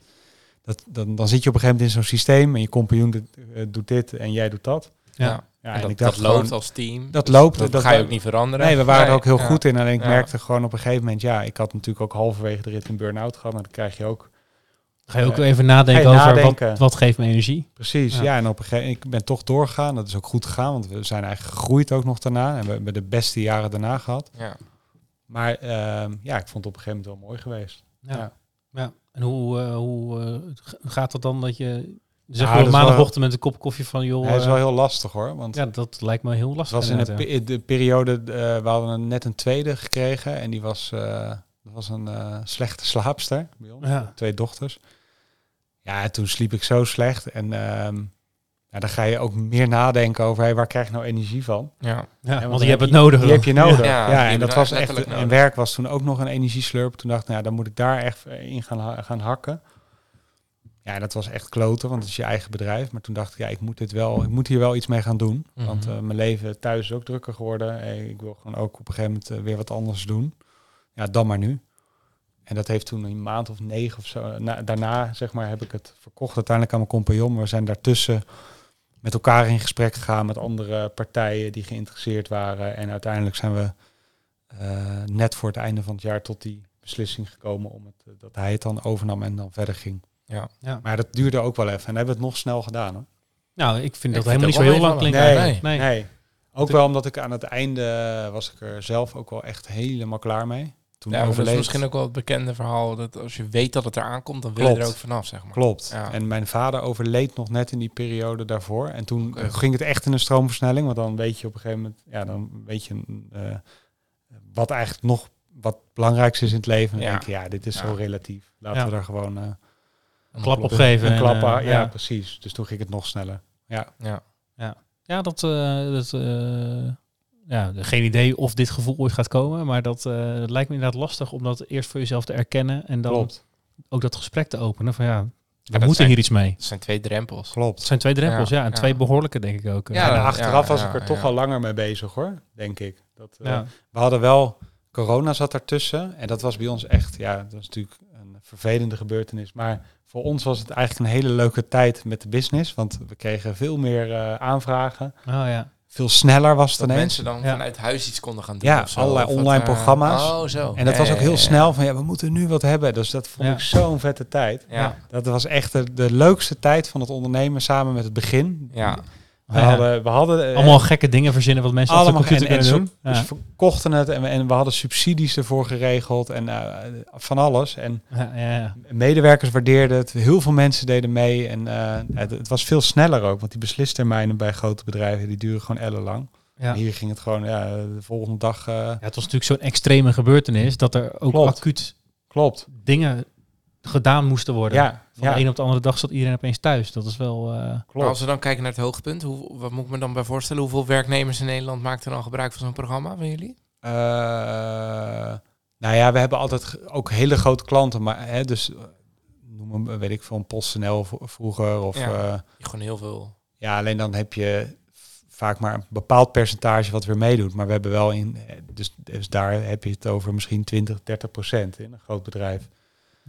dat, dan, dan zit je op een gegeven moment in zo'n systeem en je compagnon doet, eh, doet dit en jij doet dat. Ja. Ja. En dat, ik dat dacht loopt gewoon- als team. Dat loopt, Dat, dat- ga je dat- ook niet veranderen. Nee, we waren er ook heel ja. goed in. Alleen ik Ja. merkte gewoon op een gegeven moment, ja, ik had natuurlijk ook halverwege de rit een burn-out gehad. Maar dan krijg je ook Ga je ook Eh, even nadenken over nadenken. Wat, wat geeft me energie? Precies, Ja. ja. En op een gegeven ik ben toch doorgegaan. Dat is ook goed gegaan, want we zijn eigenlijk gegroeid ook nog daarna. En we hebben de beste jaren daarna gehad. Ja. Maar ehm, ja, ik vond het op een gegeven moment wel mooi geweest. Ja. Ja. ja. En hoe, eh, hoe eh, gaat dat dan dat je... Zeg Ja, is maandagochtend met een kop koffie van... joh, Hij is eh, wel heel lastig hoor. Want Ja, dat lijkt me heel het lastig. was in de, ja. periode, eh, we hadden net een tweede gekregen. En die was, eh, dat was een eh, slechte slaapster bij ons. Ja. Twee dochters. Ja, en toen sliep ik zo slecht. En ehm, ja, dan ga je ook meer nadenken over, hey, waar krijg je nou energie van? Ja. Want, je hebt heb het nodig. Die heb je nodig. Ja, en dat was echt. En werk was toen ook nog een energieslurp. Toen dacht ik, nou, dan moet ik daar echt in gaan, gaan hakken. Ja, en dat was echt kloten, want het is je eigen bedrijf. Maar toen dacht ik, ja, ik moet dit wel, ik moet hier wel iets mee gaan doen. Want Mhm. eh, mijn leven thuis is ook drukker geworden. Eh, ik wil gewoon ook op een gegeven moment eh, weer wat anders doen. Ja, dan maar nu. En dat heeft toen een maand of negen of zo. Na, daarna, zeg maar, heb ik het verkocht uiteindelijk aan mijn compagnon. We zijn daartussen met elkaar in gesprek gegaan met andere partijen die geïnteresseerd waren. En uiteindelijk zijn we net voor het einde van het jaar tot die beslissing gekomen om het, dat hij het dan overnam en dan verder ging. Ja. Ja. Maar dat duurde ook wel even. En hebben we het nog snel gedaan hoor. Nou, ik vind dat vind helemaal niet zo heel lang klinken. meevallen. Nee. Nee. Ook wel omdat ik aan het einde was ik er zelf ook wel echt helemaal klaar mee. Toen Ja, dat is overleed. misschien ook wel het bekende verhaal. Dat als je weet dat het eraan komt, dan wil je er ook vanaf, zeg maar. Klopt. Ja. En mijn vader overleed nog net in die periode daarvoor. En toen eh, ging het echt in een stroomversnelling. Want dan weet je op een gegeven moment, ja, dan weet je eh, wat eigenlijk nog wat belangrijkste is in het leven. En Ja. dan denk je, ja, dit is Ja. zo relatief. Laten Ja. we daar gewoon eh, Een klap Klopt. op geven. een en, klap eh, ja, ja. precies. Dus toen ging het nog sneller. Ja, Ja. Ja, dat, eh, dat eh, ja, geen idee of dit gevoel ooit gaat komen, maar dat, eh, dat lijkt me inderdaad lastig om dat eerst voor jezelf te erkennen en dan klopt. ook dat gesprek te openen van ja, we moeten zijn- hier iets mee. Het zijn twee drempels. Het Klopt. zijn twee drempels, ja, Ja, en ja. twee behoorlijke denk ik ook. Ja, achteraf was ja, ik er ja, toch ja. al langer mee bezig hoor, denk ik. Dat, eh, ja. We hadden wel, corona zat ertussen. En dat was bij ons echt, ja, dat was natuurlijk een vervelende gebeurtenis. Maar voor ons was het eigenlijk een hele leuke tijd met de business. Want we kregen veel meer eh, aanvragen. Oh ja. Veel sneller was het Dat ineens. mensen dan Ja. vanuit huis iets konden gaan doen. Ja, of zo, allerlei online eh, programma's. Oh, zo. En dat Ja, was ook heel ja, ja. snel van, ja, we moeten nu wat hebben. Dus dat vond Ja. ik zo'n vette tijd. Ja. Dat was echt de, de leukste tijd van het ondernemen samen met het begin. Ja. We Ja. hadden, we hadden eh, Allemaal gekke dingen verzinnen wat mensen allemaal op de computer en, en kunnen doen. Dus Ja. verkochten het en we, en we hadden subsidies ervoor geregeld en eh, van alles. En Ja, ja, ja. medewerkers waardeerden het. Heel veel mensen deden mee. En eh, het, het was veel sneller ook. Want die beslistermijnen bij grote bedrijven, die duren gewoon ellenlang. Ja. Hier ging het gewoon ja, de volgende dag. Ja, het was natuurlijk zo'n extreme gebeurtenis dat er ook Klopt. acuut klopt. dingen gedaan moesten worden. Ja, Van ja de een op de andere dag zat iedereen opeens thuis. Dat is wel... eh, Maar klopt. als we dan kijken naar het hoogtepunt, hoe, wat moet ik me dan bij voorstellen? Hoeveel werknemers in Nederland maakten dan gebruik van zo'n programma van jullie? Eh, nou ja, we hebben altijd ook hele grote klanten. Maar hè, dus eh, noem hem, weet ik veel, een PostNL vroeger. Of Ja. Gewoon heel veel. ja, alleen dan heb je vaak maar een bepaald percentage wat weer meedoet. Maar we hebben wel in, dus, dus daar heb je het over misschien 20, 30 procent in een groot bedrijf.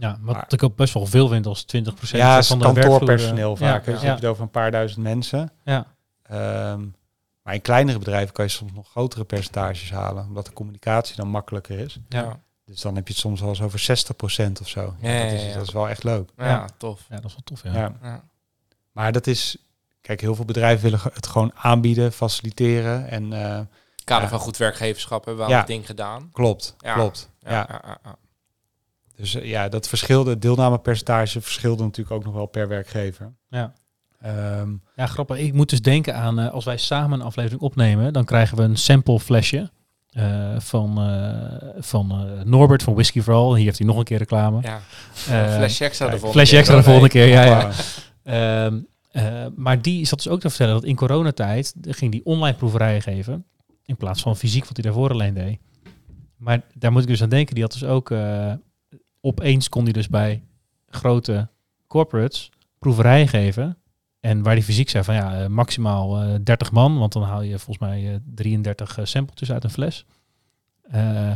Ja, wat Maar- ik ook best wel veel vind als 20% Ja, is van de kantoorpersoneel eh, vaak. hè. Ja, Dus ja, heb je het over een paar duizend mensen. ja. Ehm, maar in kleinere bedrijven kan je soms nog grotere percentages halen. Omdat de communicatie dan makkelijker is. Ja. Dus dan heb je het soms wel eens over 60% of zo. Ja, ja, dat, is, ja. dat is wel echt leuk. Ja, Ja. tof. Ja, dat is wel tof, ja. Ja. Ja. Maar dat is... Kijk, heel veel bedrijven willen het gewoon aanbieden, faciliteren. En eh, Kader Ja. van goed werkgeverschap hebben we Ja. al het ding gedaan. klopt, Ja. klopt. Ja, Ja. Dus eh, ja, dat verschilde, deelnamepercentage verschilde natuurlijk ook nog wel per werkgever. Ja. Ehm, Ja, grappig. Ik moet dus denken aan eh, als wij samen een aflevering opnemen, dan krijgen we een sample flesje eh, van, eh, van eh, Norbert van Whisky for All. Hier heeft hij nog een keer reclame. ja. Eh, Flash extra de volgende Flash keer. extra de volgende keer, ja, ja. maar- Ehm, eh, maar die zat dus ook te vertellen dat in coronatijd ging die online proeverijen geven. In plaats van fysiek, wat hij daarvoor alleen deed. Maar daar moet ik dus aan denken. Die had dus ook... opeens kon hij dus bij grote corporates proeverijen geven. En waar die fysiek zei van ja, eh, maximaal eh 30 man, want dan haal je volgens mij eh, 33 eh, sampletjes uit een fles. Eh,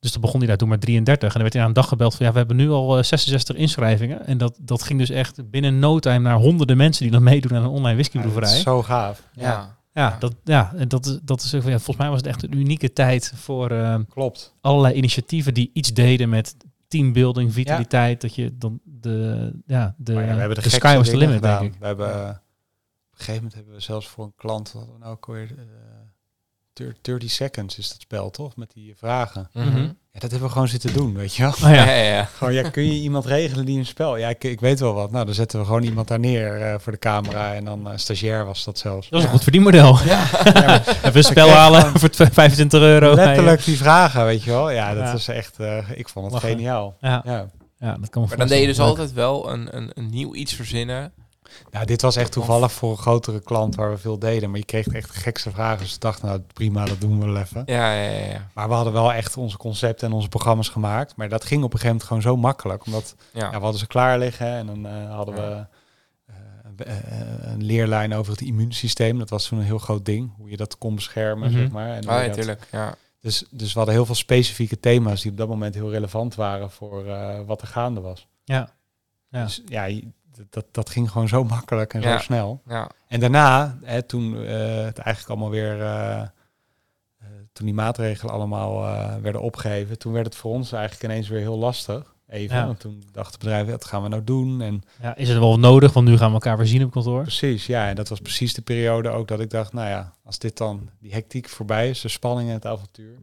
dus dan begon hij daar toen maar 33. En dan werd hij aan een dag gebeld van ja, we hebben nu al eh, 66 inschrijvingen. En dat, dat ging dus echt binnen no time naar honderden mensen die dan meedoen aan een online whiskyproeverij. is zo gaaf. Ja, Ja. Dat, ja, en dat, is- dat is ja, volgens mij was het echt een unieke tijd voor eh, klopt. allerlei initiatieven die iets deden met teambuilding, vitaliteit. Dat je dan de, ja, de, ja, we hebben de, de sky was the limit, gedaan. denk ik. We hebben, eh, op een gegeven moment hebben we zelfs voor een klant, wat hadden we nou ook alweer, eh, thir- 30 seconds is dat spel toch, met die vragen. Mhm. Ja, dat hebben we gewoon zitten doen, weet je wel. Oh Ja, ja. ja, ja. Gewoon, ja, kun je iemand regelen die een spel? Ja, ik, ik weet wel wat. Nou, dan zetten we gewoon iemand daar neer eh, voor de camera. En dan eh, stagiair was dat zelfs. Dat is een goed verdienmodel. (laughs) Ja, maar Even een spel halen voor tw- 25 euro. letterlijk die vragen, weet je wel. Ja, dat Ja. was echt, eh, ik vond het Lachen. geniaal. Ja, Ja. ja, dat kan me Maar dan deed je dus altijd wel een, een, een nieuw iets verzinnen. Nou, dit was echt toevallig voor een grotere klant waar we veel deden. Maar je kreeg echt de gekste vragen. Dus ik dacht, nou prima, dat doen we wel even. Ja, ja, ja. ja. Maar we hadden wel echt onze concepten en onze programma's gemaakt. Maar dat ging op een gegeven moment gewoon zo makkelijk. Omdat ja. ja, we hadden ze klaar liggen en dan eh, hadden we Ja. eh, eh, een leerlijn over het immuunsysteem. Dat was toen een heel groot ding. Hoe je dat kon beschermen, Mhm. zeg maar. En Ah, ja, tuurlijk. Ja. dus, dus we hadden heel veel specifieke thema's die op dat moment heel relevant waren voor eh, wat er gaande was. Ja. Ja. Dus ja, dat, dat ging gewoon zo makkelijk en Ja. zo snel. Ja. En daarna, hè, toen eh, het eigenlijk allemaal weer, eh, eh, toen die maatregelen allemaal eh, werden opgeheven, toen werd het voor ons eigenlijk ineens weer heel lastig. Even. Ja. Want toen dachten bedrijven, wat gaan we nou doen? En Ja, is het wel nodig, want nu gaan we elkaar weer zien op kantoor. precies, ja, en dat was precies de periode ook dat ik dacht, nou ja, als dit dan die hectiek voorbij is, de spanning en het avontuur.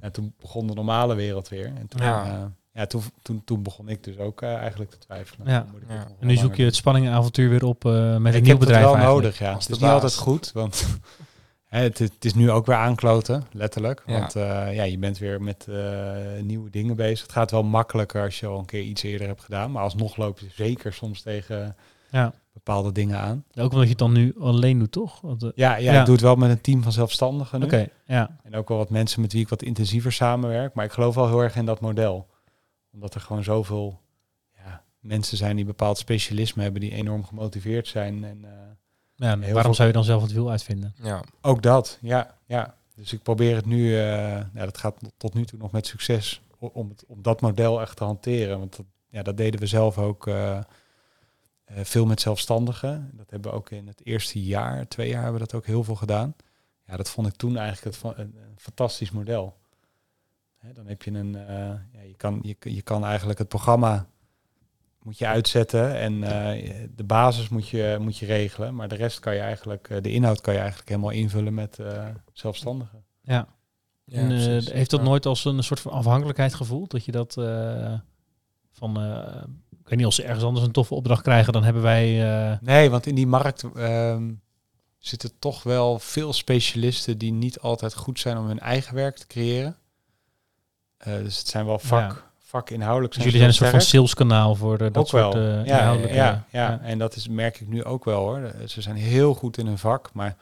En toen begon de normale wereld weer. En toen, Ja. ja. Ja, toen, toen, toen begon ik dus ook eh, eigenlijk te twijfelen. Ja. Moet ik En nu wel zoek je het spanning en avontuur weer op eh, met een ik nieuw heb bedrijf het wel eigenlijk. nodig, ja. Als Het is niet altijd goed, want (laughs) hè, het, het is nu ook weer aankloten, letterlijk. Ja. Want eh, ja, je bent weer met eh, nieuwe dingen bezig. Het gaat wel makkelijker als je al een keer iets eerder hebt gedaan. Maar alsnog loop je zeker soms tegen Ja. bepaalde dingen aan. Ook omdat je het dan nu alleen doet, toch? Want, Ja, ja, Ja. ik doe het wel met een team van zelfstandigen nu. Oké, ja. En ook wel wat mensen met wie ik wat intensiever samenwerk. Maar ik geloof wel heel erg in dat model. Omdat er gewoon zoveel ja, mensen zijn die bepaald specialisme hebben, die enorm gemotiveerd zijn. En eh, ja en waarom veel- zou je dan zelf het wiel uitvinden? Ja. ook dat, ja, ja. Dus ik probeer het nu, eh, ja, dat gaat tot nu toe nog met succes, om, het, om dat model echt te hanteren. Want dat, ja, dat deden we zelf ook eh, eh, veel met zelfstandigen. Dat hebben we ook in het eerste jaar, twee jaar hebben we dat ook heel veel gedaan. Ja, dat vond ik toen eigenlijk het, een fantastisch model. Hè, dan heb je een, eh, ja, je, kan, je, je kan eigenlijk het programma moet je uitzetten en eh, de basis moet je, moet je regelen. Maar de rest kan je eigenlijk, eh, de inhoud kan je eigenlijk helemaal invullen met eh, zelfstandigen. Ja. Ja, en, eh, heeft dat nooit als een soort van afhankelijkheid gevoeld? Dat je dat eh, van, eh, ik weet niet, als ze ergens anders een toffe opdracht krijgen, dan hebben wij... eh, Nee, want in die markt ehm, zitten toch wel veel specialisten die niet altijd goed zijn om hun eigen werk te creëren. Eh, dus het zijn wel vak, Ja. vakinhoudelijk. dus jullie zijn een soort van saleskanaal voor eh, dat ook soort wel. eh, ja, inhoudelijke... ja, ja, en dat is, merk ik nu ook wel hoor. Eh, Ze zijn heel goed in hun vak, maar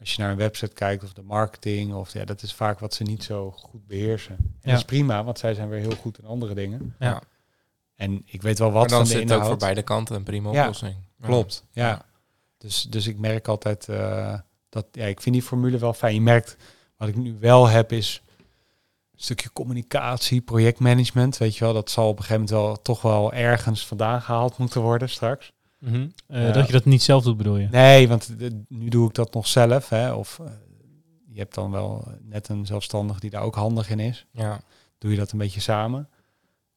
als je naar een website kijkt of de marketing, of ja, dat is vaak wat ze niet zo goed beheersen. En Ja. dat is prima, want zij zijn weer heel goed in andere dingen. Ja. En ik weet wel Maar wat dan van de zit het ook inhoud. voor beide kanten een prima oplossing. Ja. Klopt, ja. Ja. Dus, dus ik merk altijd eh, dat, ja, ik vind die formule wel fijn. Je merkt, wat ik nu wel heb is stukje communicatie, projectmanagement, weet je wel. Dat zal op een gegeven moment wel toch wel ergens vandaan gehaald moeten worden straks. Mhm. Eh, Ja. Dat je dat niet zelf doet, bedoel je? Nee, want nu doe ik dat nog zelf, hè. Of eh, je hebt dan wel net een zelfstandig die daar ook handig in is. Ja. Doe je dat een beetje samen.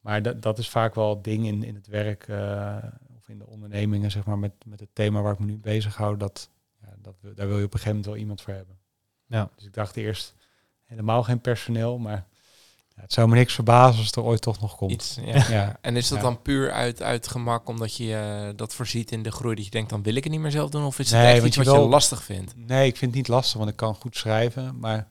Maar dat, dat is vaak wel het ding in, in het werk eh, of in de ondernemingen, zeg maar, met, met het thema waar ik me nu bezig hou. Dat, ja, dat, daar wil je op een gegeven moment wel iemand voor hebben. Ja. Dus ik dacht eerst helemaal geen personeel, maar het zou me niks verbazen als het er ooit toch nog komt. Iets, ja. Ja. En is dat Ja. dan puur uit, uit gemak omdat je eh, dat voorziet in de groei dat je denkt dan wil ik het niet meer zelf doen? Of is het Nee, echt iets je wat je lastig vindt? Nee, ik vind het niet lastig, want ik kan goed schrijven, maar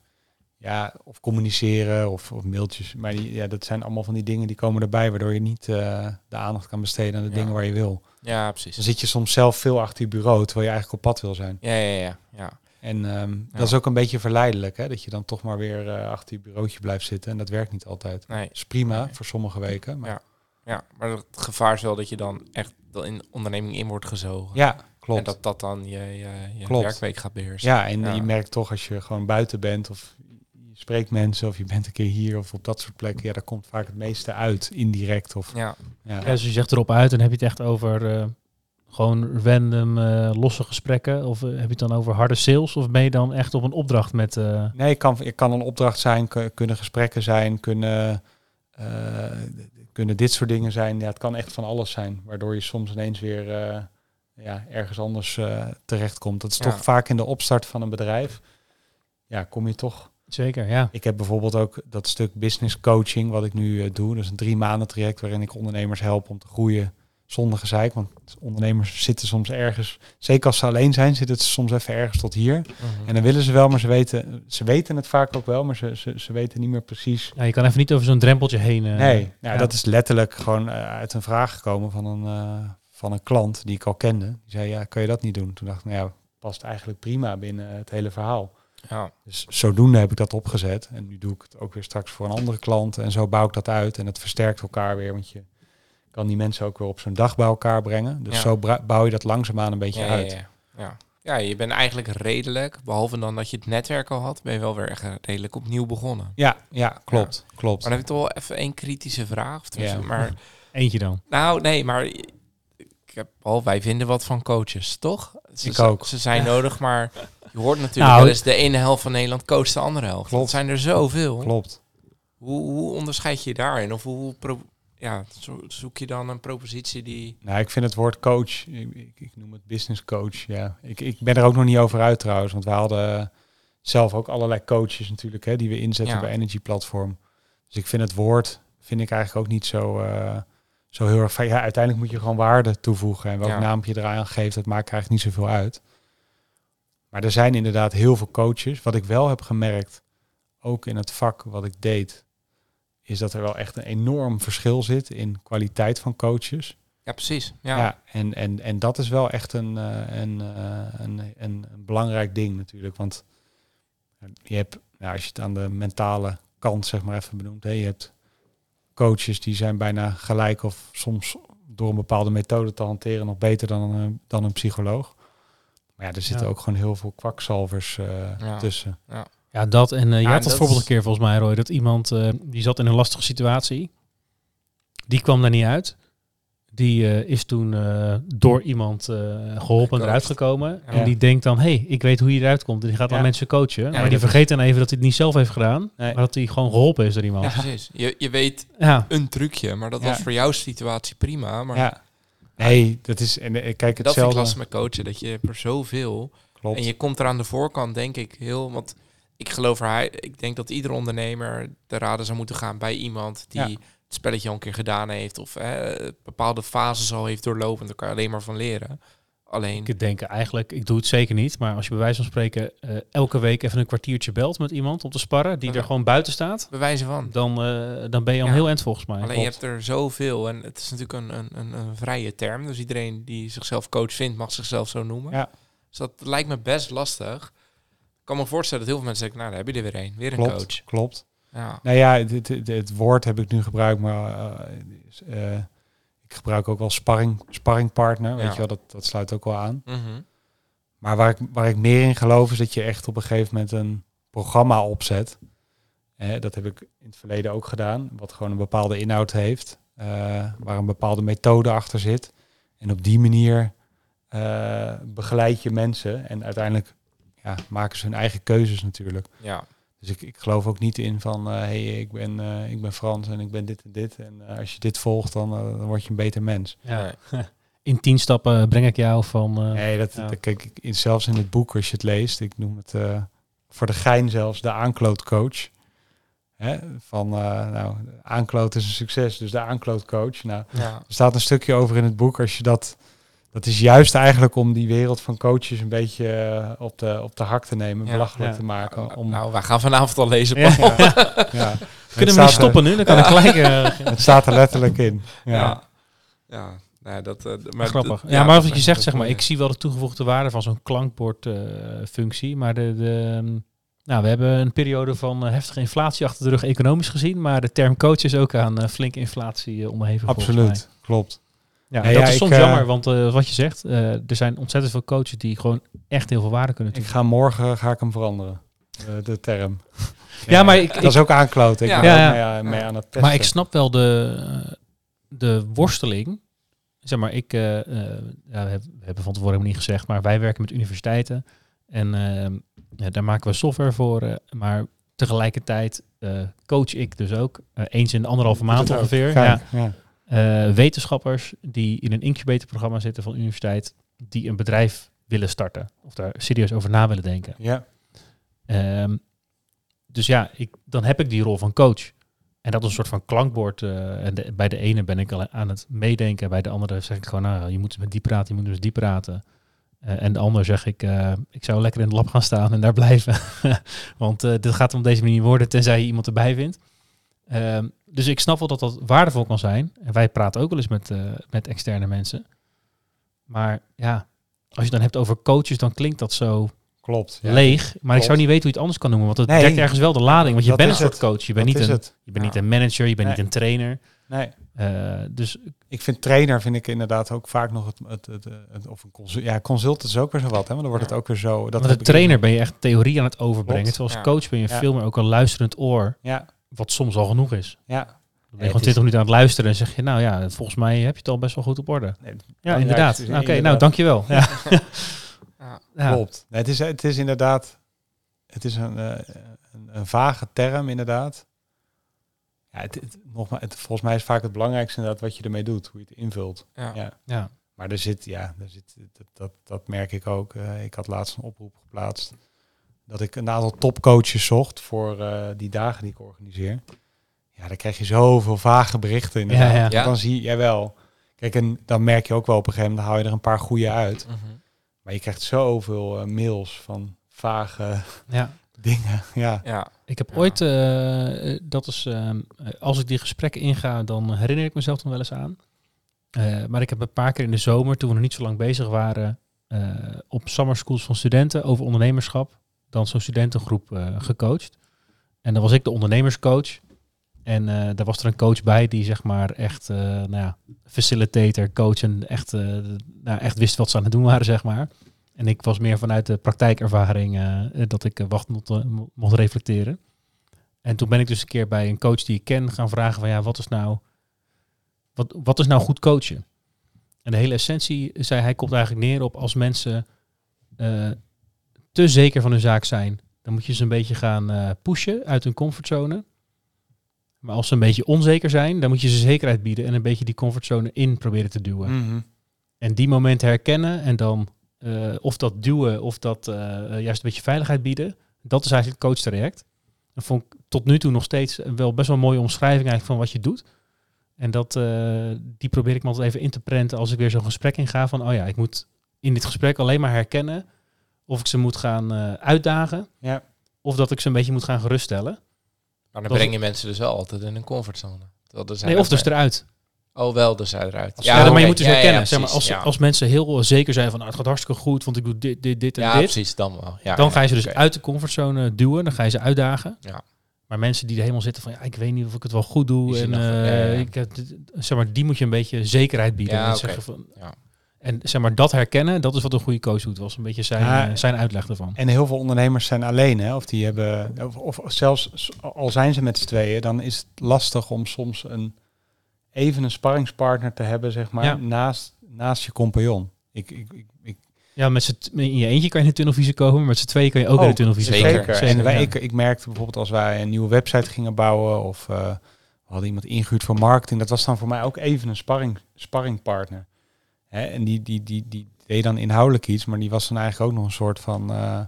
ja, of communiceren of, of mailtjes. Maar die, ja, dat zijn allemaal van die dingen die komen erbij, waardoor je niet eh, de aandacht kan besteden aan de Ja. dingen waar je wil. Ja, precies. Dan zit je soms zelf veel achter je bureau, terwijl je eigenlijk op pad wil zijn. Ja, ja, ja. ja. En ehm, Ja. dat is ook een beetje verleidelijk, hè? dat je dan toch maar weer eh, achter je bureautje blijft zitten. En dat werkt niet altijd. Nee. Dat is prima Nee. voor sommige weken. Maar Ja. ja, maar het gevaar is wel dat je dan echt in onderneming in wordt gezogen. ja, klopt. En dat dat dan je, je, je Klopt. werkweek gaat beheersen. Ja, en Ja. je merkt toch als je gewoon buiten bent of je spreekt mensen of je bent een keer hier of op dat soort plekken, ja, daar komt vaak het meeste uit, indirect of Ja. ja. Ja, dus je zegt erop uit en heb je het echt over eh, gewoon random eh, losse gesprekken? Of eh, heb je het dan over harde sales? Of ben je dan echt op een opdracht met... eh, Nee, het kan, het kan een opdracht zijn, kunnen gesprekken zijn, kunnen, eh, kunnen dit soort dingen zijn. Ja, het kan echt van alles zijn, waardoor je soms ineens weer eh, ja, ergens anders eh, terechtkomt. Dat is Ja. toch vaak in de opstart van een bedrijf. Ja, kom je toch. Zeker, ja. Ik heb bijvoorbeeld ook dat stuk business coaching wat ik nu eh, doe. Dat is een drie maanden traject waarin ik ondernemers help om te groeien zonder gezeik. Want ondernemers zitten soms ergens, zeker als ze alleen zijn, zitten ze soms even ergens tot hier. Mhm. En dan willen ze wel, maar ze weten, ze weten het vaak ook wel, maar ze, ze, ze weten niet meer precies. ja. Je kan even niet over zo'n drempeltje heen. eh, nee, nou, ja. dat is letterlijk gewoon eh, uit een vraag gekomen van een, eh, van een klant die ik al kende. Die zei, ja, kan je dat niet doen? Toen dacht ik, nou ja, past eigenlijk prima binnen het hele verhaal. Ja. Dus zodoende heb ik dat opgezet. En nu doe ik het ook weer straks voor een andere klant. En zo bouw ik dat uit. En het versterkt elkaar weer. Want je kan die mensen ook weer op zo'n dag bij elkaar brengen. Dus Ja. zo bouw je dat langzaamaan een beetje Ja, uit. ja, ja. ja, je bent eigenlijk redelijk, behalve dan dat je het netwerk al had, ben je wel weer echt redelijk opnieuw begonnen. Ja, ja, klopt. Klopt. Maar dan heb ik toch wel even één kritische vraag. Of Ja. Maar, (laughs) Eentje dan. nou, nee, maar ik heb al, wij vinden wat van coaches, toch? Ze, Ik ook. Ze zijn (laughs) nodig, maar je hoort natuurlijk Nou, wel eens de ene helft van Nederland coacht de andere helft. Klopt. Dat zijn er zoveel. Klopt. Hoe, hoe onderscheid je je daarin? Of hoe pro- ja, zo- zoek je dan een propositie die... Nou, ik vind het woord coach, ik, ik, ik noem het business coach. Ja, ik, ik ben er ook nog niet over uit trouwens, want we hadden zelf ook allerlei coaches natuurlijk, hè, die we inzetten Ja. bij Energy Platform. Dus ik vind het woord, vind ik eigenlijk ook niet zo, eh, zo heel erg. van- Ja, uiteindelijk moet je gewoon waarde toevoegen en welk Ja. naampje je eraan geeft, dat maakt eigenlijk niet zoveel uit. Maar er zijn inderdaad heel veel coaches. Wat ik wel heb gemerkt, ook in het vak wat ik deed, is dat er wel echt een enorm verschil zit in kwaliteit van coaches. Ja, precies. Ja. Ja, en, en, en dat is wel echt een, eh, een, eh, een, een, een belangrijk ding natuurlijk. Want je hebt, nou, als je het aan de mentale kant zeg maar even benoemt, hè, je hebt coaches die zijn bijna gelijk of soms door een bepaalde methode te hanteren nog beter dan een, dan een psycholoog. Maar ja, er zitten Ja. ook gewoon heel veel kwakzalvers eh, Ja. tussen. Ja, dat. En eh, je Ja, had dat dat voorbeeld is- een keer volgens mij, Roy. Dat iemand, eh, die zat in een lastige situatie. Die kwam daar niet uit. Die eh, is toen eh, door iemand eh, geholpen en eruit gekomen. Ja. En die denkt dan, hé, hey, ik weet hoe je eruit komt. En die gaat dan Ja. mensen coachen. maar die dat vergeet dan even dat hij het niet zelf heeft gedaan. Nee. Maar dat hij gewoon geholpen is door iemand. Ja, Ja. precies. Je, je weet ja. een trucje, maar dat Ja. was voor jouw situatie prima. Maar Ja. Nee, dat is, en kijk, dat vind ik hetzelfde. lastig met coachen, dat je er zoveel... Klopt. En je komt er aan de voorkant, denk ik, heel... Want ik geloof hij- ik denk dat iedere ondernemer de raden zou moeten gaan bij iemand die Ja. het spelletje al een keer gedaan heeft. Of eh, bepaalde fases al heeft doorlopen. Daar kan je alleen maar van leren. Alleen, Ik denk eigenlijk, ik doe het zeker niet. Maar als je bij wijze van spreken eh, elke week even een kwartiertje belt met iemand om te sparren. Die er gewoon buiten staat. bewijzen van. Dan, eh, dan ben je al Ja. heel eind volgens mij. Alleen je hebt er zoveel en het is natuurlijk een, een, een, een vrije term. Dus iedereen die zichzelf coach vindt, mag zichzelf zo noemen. Ja. Dus dat lijkt me best lastig. Kan me voorstellen dat heel veel mensen zeggen, nou, daar heb je er weer een. Weer een klopt, coach. klopt. Ja. Nou ja, het, het, het woord heb ik nu gebruikt, maar eh, eh, ik gebruik ook wel sparring, sparringpartner. Weet Ja. je wel, dat, dat sluit ook wel aan. Mhm. Maar waar ik, waar ik meer in geloof is dat je echt op een gegeven moment een programma opzet. Eh, dat heb ik in het verleden ook gedaan, wat gewoon een bepaalde inhoud heeft, waar een bepaalde methode achter zit. En op die manier begeleid je mensen en uiteindelijk ja, maken ze hun eigen keuzes natuurlijk. ja. Dus ik, ik geloof ook niet in van, hé, hey, ik, ben, eh, ik ben Frans en ik ben dit en dit. En eh, als je dit volgt, dan, eh, dan word je een beter mens. Ja. (laughs) In tien stappen breng ik jou van... eh, Nee, dat, ja. dat- kijk, ik, in, zelfs in het boek, als je het leest, ik noem het eh, voor de gein zelfs de aanklootcoach. Hè? Van, eh, nou, aankloot is een succes, dus de aanklootcoach. Nou, ja. er staat een stukje over in het boek, als je dat... Dat is juist eigenlijk om die wereld van coaches een beetje eh, op, de, op de hak te nemen, Ja, belachelijk ja. te maken. Om, Nou, wij gaan vanavond al lezen. Ja. (laughs) Kunnen we niet er- stoppen nu? Dan kan ik (laughs) gelijk... eh, Het staat er letterlijk in. Ja. Ja. Ja. Nou, dat, eh, maar grappig. Ja, maar wat je zegt, zeg maar, ik zie wel de toegevoegde waarde van zo'n klankbordfunctie. maar de, de, ehm, nou, we hebben een periode van heftige inflatie achter de rug economisch gezien. Maar de term coach is ook aan flinke inflatie onderhevig. mij. Absoluut, klopt. Ja, Ja, dat ja, is ik, soms eh, jammer, want eh, wat je zegt, eh, er zijn ontzettend veel coaches die gewoon echt heel veel waarde kunnen Ik toevoegen. ga morgen ga ik hem veranderen. De, de term. (laughs) Ja, maar ik- dat is ook aankloten. Ik Ja. ben Ja, mee, mee aan het testen. Maar ik snap wel de, eh, de worsteling. Zeg maar, ik, eh, eh, ja, we, hebben, van tevoren helemaal niet gezegd, maar wij werken met universiteiten. En eh, ja, daar maken we software voor. eh, maar tegelijkertijd eh, coach ik dus ook, eh, eens in de anderhalve maand ook. ongeveer. Ja, eh, wetenschappers die in een incubatorprogramma zitten van de universiteit, die een bedrijf willen starten. Of daar serieus over na willen denken. Ja. Ehm, dus ja, ik, dan heb ik die rol van coach. En dat is een soort van klankbord. eh, en de- bij de ene ben ik al aan het meedenken. Bij de andere zeg ik gewoon, nou, je moet met die praten, je moet dus die praten. Eh, en de ander zeg ik, ik zou lekker in het lab gaan staan en daar blijven. (laughs) Want dit gaat op deze manier worden, tenzij je iemand erbij vindt. Ehm, dus ik snap wel dat dat waardevol kan zijn. En wij praten ook wel eens met, eh, met externe mensen. Maar ja, als je het dan hebt over coaches, dan klinkt dat zo Klopt. Ja. leeg. Maar ik zou niet weten hoe je het anders kan noemen. Want het Nee. trekt ergens wel de lading. Want je bent een soort het. coach. Je bent, Dat niet een, het. je bent Ja. niet een manager. Je bent Nee. niet een trainer. Nee. Eh, dus Ik vind trainer vind ik inderdaad ook vaak nog het, het, het, het- of een consult. Ja, consult is ook weer zo wat, hè? Maar dan wordt het ook weer zo. Dat met ik trainer ben je echt theorie aan het overbrengen. Klopt. Terwijl als Ja. coach ben je veel meer ook een luisterend oor. Ja, Wat soms al genoeg is. ja. Dan ben je gewoon is- 20 minuten aan het luisteren en zeg je, nou ja, volgens mij heb je het al best wel goed op orde. Nee, het Ja, inderdaad. Oké, nou, dankjewel. Ja. (laughs) Ja. Ja. Klopt. Nee, het, is, het is inderdaad, het is een, eh, een, een vage term inderdaad. Ja, het, het- nogmaals, het, volgens mij is vaak het belangrijkste inderdaad wat je ermee doet, hoe je het invult. Ja. Ja. Ja. Maar er zit, ja, er zit, dat, dat, dat merk ik ook. Eh, ik had laatst een oproep geplaatst dat ik een aantal topcoaches zocht voor eh, die dagen die ik organiseer. Ja, dan krijg je zoveel vage berichten inderdaad. Ja, ja. Ja. Dan zie je wel. Kijk, en dan merk je ook wel op een gegeven moment, dan haal je er een paar goede uit. Mhm. Maar je krijgt zoveel eh, mails van vage (laughs) ja. dingen. Ja, Ja. Ik heb Ja. ooit, eh, dat is, ehm, eh, als ik die gesprekken inga, dan herinner ik mezelf dan wel eens aan. Eh, maar ik heb een paar keer in de zomer, toen we nog niet zo lang bezig waren, eh, op summer schools van studenten over ondernemerschap, dan zo'n studentengroep eh, gecoacht. En dan was ik de ondernemerscoach. En eh, daar was er een coach bij die zeg maar echt, eh, nou ja, facilitator, coach en echt, nou, echt wist wat ze aan het doen waren, zeg maar. En ik was meer vanuit de praktijkervaring dat ik wacht mocht, mo- mocht reflecteren. En toen ben ik dus een keer bij een coach die ik ken gaan vragen van ja, wat is nou, wat, wat is nou goed coachen? En de hele essentie, zei hij, komt eigenlijk neer op als mensen te zeker van hun zaak zijn, dan moet je ze een beetje gaan eh, pushen uit hun comfortzone. Maar als ze een beetje onzeker zijn, dan moet je ze zekerheid bieden en een beetje die comfortzone in proberen te duwen. Mhm. En die momenten herkennen en dan eh, of dat duwen of dat eh, juist een beetje veiligheid bieden. Dat is eigenlijk het coachtraject. Dat vond ik tot nu toe nog steeds wel best wel een mooie omschrijving eigenlijk van wat je doet. En dat, die probeer ik me altijd even in te prenten als ik weer zo'n gesprek inga van, oh ja, ik moet in dit gesprek alleen maar herkennen of ik ze moet gaan eh, uitdagen ja. of dat ik ze een beetje moet gaan geruststellen. Maar dan Dat- breng je mensen dus wel altijd in een comfortzone. Er zijn Nee, of dus maar- eruit. Oh, wel, dus eruit. Ja, maar oké. je moet dus Ja, ja, herkennen. ja, zeg maar, als, ja. als mensen heel zeker zijn van, nou, het gaat hartstikke goed, want ik doe dit, dit, dit en ja, dit. precies, dan wel. Ja, dan ja, ga je ze dus uit de comfortzone duwen, dan ga je ze uitdagen. Ja. Maar mensen die er helemaal zitten van, ja, ik weet niet of ik het wel goed doe. Die En, nog- eh, ja, ja. Ik, heb dit- zeg maar, die moet je een beetje zekerheid bieden. Ja, en, oké. zeggen van, Ja. En zeg maar, dat herkennen, dat is wat een goede coach doet. Was een beetje zijn, Ja. eh, zijn uitleg ervan. En heel veel ondernemers zijn alleen, hè? Of die hebben, of, of zelfs al zijn ze met z'n tweeën, dan is het lastig om soms een even een sparringspartner te hebben, zeg maar, Ja. naast, naast je compagnon. Ik, ik, ik, ik Ja, met in je eentje kan je in de tunnelvisie komen, maar met z'n tweeën kan je ook in de Ook, tunnelvisie zeker. komen. En wij, ja. ik, ik merkte bijvoorbeeld als wij een nieuwe website gingen bouwen of eh, we hadden iemand ingehuurd voor marketing, dat was dan voor mij ook even een sparring, sparringpartner. Hè? En die, die, die, die deed dan inhoudelijk iets, maar die was dan eigenlijk ook nog een soort van, eh,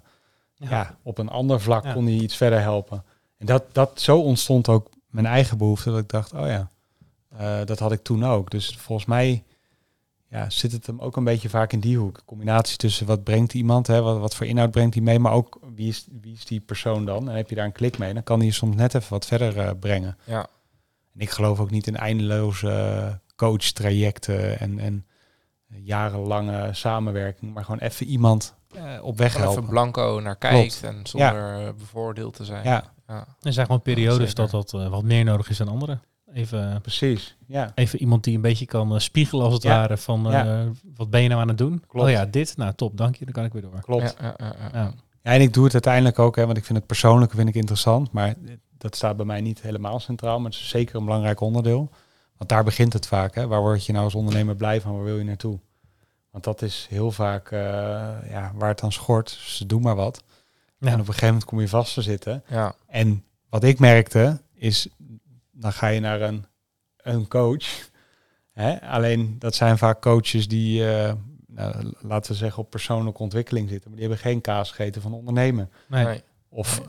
ja. op een ander vlak Ja. kon hij iets verder helpen. En dat, dat zo ontstond ook mijn eigen behoefte, dat ik dacht, oh ja, eh, dat had ik toen ook. Dus volgens mij ja, zit het hem ook een beetje vaak in die hoek. Combinatie tussen wat brengt iemand, hè, wat, wat voor inhoud brengt hij mee, maar ook wie is, wie is die persoon dan? En heb je daar een klik mee, dan kan hij je soms net even wat verder eh, brengen. Ja. En ik geloof ook niet in eindeloze eh, coach-trajecten en, en jarenlange samenwerking, maar gewoon even iemand eh, op weg Gewoon even helpen. blanco naar kijkt en zonder Ja. eh, bevoordeeld te zijn. Ja. Ja. Er zijn gewoon periodes dat dat eh, wat meer nodig is dan andere. Even, Precies, ja. even iemand die een beetje kan eh, spiegelen als het Ja. ware van Ja. eh, wat ben je nou aan het doen? Klopt. Oh ja, dit. Nou, top. Dank je. Dan kan ik weer door. Klopt. Ja, ja, ja, ja. Ja. Ja, en ik doe het uiteindelijk ook, hè, want ik vind het persoonlijke vind ik interessant, maar dat staat bij mij niet helemaal centraal, maar het is zeker een belangrijk onderdeel. Want daar begint het vaak. Hè. Waar word je nou als ondernemer blij van? Waar wil je naartoe? Want dat is heel vaak eh, ja, waar het dan schort. Ze doen maar wat. Ja. En op een gegeven moment kom je vast te zitten. Ja. En wat ik merkte is, dan ga je naar een, een coach. Hè? Alleen dat zijn vaak coaches die, eh, nou, laten we zeggen, op persoonlijke ontwikkeling zitten. Maar die hebben geen kaas gegeten van ondernemen. Nee. Of,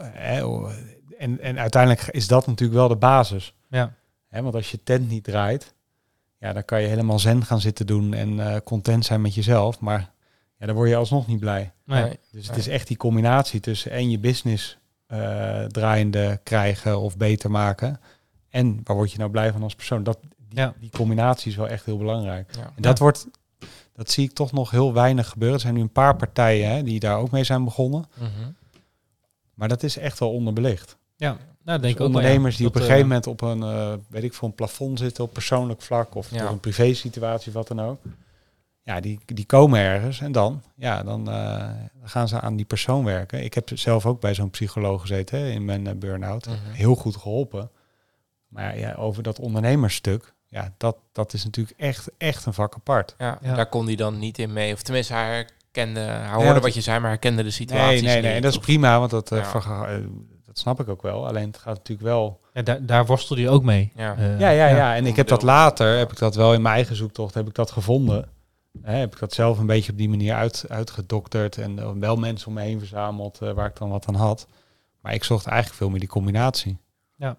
en, en uiteindelijk is dat natuurlijk wel de basis. Ja. Want als je tent niet draait, ja, dan kan je helemaal zen gaan zitten doen en eh, content zijn met jezelf. Maar ja, dan word je alsnog niet blij. Nee. Nee. Dus het is echt die combinatie tussen en je business eh, draaiende krijgen of beter maken. En waar word je nou blij van als persoon? Dat, die, Ja. die combinatie is wel echt heel belangrijk. Ja. En dat wordt, dat zie ik toch nog heel weinig gebeuren. Er zijn nu een paar partijen hè, die daar ook mee zijn begonnen. Mhm. Maar dat is echt wel onderbelicht. Ja. Nou, denk ik Dus ook wel, ja. ondernemers die Dat, op een eh, gegeven moment op een, eh, weet ik veel, een plafond zitten op persoonlijk vlak of Ja. door een privé situatie of wat dan ook. Ja, die, die komen ergens en dan, ja, dan eh, dan gaan ze aan die persoon werken. Ik heb zelf ook bij zo'n psycholoog gezeten hè, in mijn eh, burn-out. Mhm. Heel goed geholpen. Maar ja, over dat ondernemersstuk, ja, dat, dat is natuurlijk echt, echt een vak apart. Ja, Ja. daar kon hij dan niet in mee. Of tenminste, hij herkende, hij Ja, hoorde wat je zei, maar herkende de situatie. Nee, nee, nee. En dat is prima, want dat, eh, Ja. eh, dat snap ik ook wel. Alleen het gaat natuurlijk wel Ja, daar, daar worstel je ook mee. Ja. Eh, Ja, ja, ja. En ik heb dat later, heb ik dat wel in mijn eigen zoektocht, heb ik dat gevonden. Hè, heb ik dat zelf een beetje op die manier uit, uitgedokterd en eh, wel mensen om me heen verzameld eh, waar ik dan wat aan had. Maar ik zocht eigenlijk veel meer die combinatie. Ja.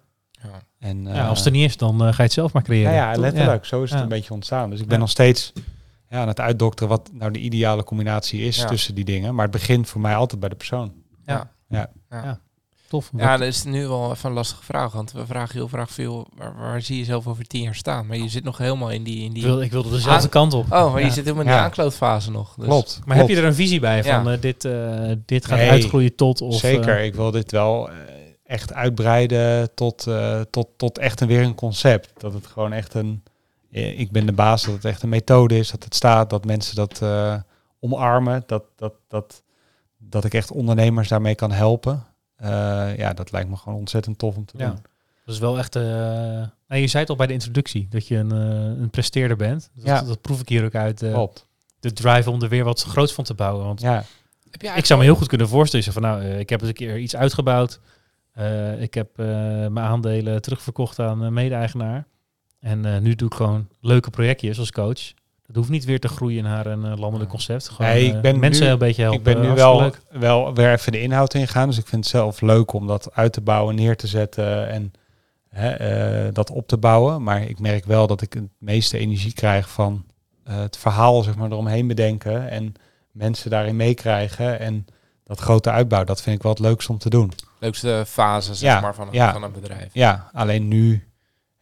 En, Ja, als het er niet is, dan eh, ga je het zelf maar creëren. ja, ja, toch? letterlijk. Zo is het Ja. een beetje ontstaan. Dus ik ben Ja. nog steeds ja, aan het uitdokteren wat nou de ideale combinatie is Ja. tussen die dingen. Maar het begint voor mij altijd bij de persoon. Ja. Ja. Ja. Tof. Ja, dat is nu wel even een lastige vraag. Want we vragen heel vaak veel, waar, waar zie je jezelf over tien jaar staan? Maar je zit nog helemaal in die... In ik, die... wil, ik wilde dezelfde Aan- kant op. Oh, maar je zit helemaal in Ja. aanklootfase nog. Dus. Klopt. Maar heb je er een visie bij Ja. van eh, dit, eh, dit gaat Nee. uitgroeien tot? Of, Zeker, eh, ik wil dit wel echt uitbreiden tot, eh, tot, tot echt een weer een concept. Dat het gewoon echt een, ik ben de baas, dat het echt een methode is, dat het staat, dat mensen dat eh, omarmen, dat, dat, dat, dat ik echt ondernemers daarmee kan helpen. Eh, ja, dat lijkt me gewoon ontzettend tof om te Ja. doen. dat is wel echt... eh nou, je zei het al bij de introductie, dat je een, eh, een presteerder bent. Dat, Ja. dat proef ik hier ook uit. eh, Klopt. de drive om er weer wat groots van te bouwen. Want Ja, Heb je ik zou me heel goed kunnen voorstellen van nou, eh, ik heb eens een keer iets uitgebouwd. Eh, ik heb eh, mijn aandelen terugverkocht aan een mede-eigenaar. En eh, nu doe ik gewoon leuke projectjes als coach. Dat hoeft niet weer te groeien naar een eh, landelijk concept. Gewoon Nee, ik eh, ben mensen nu- een beetje helpen. ik ben nu wel, wel weer even de inhoud ingegaan. Dus ik vind het zelf leuk om dat uit te bouwen, neer te zetten en hè, eh, dat op te bouwen. Maar ik merk wel dat ik het meeste energie krijg van eh, het verhaal zeg maar, eromheen bedenken en mensen daarin meekrijgen. En dat grote uitbouw, dat vind ik wel het leukste om te doen. Leukste fase, zeg Ja, maar, van, ja. van een bedrijf. Ja, alleen nu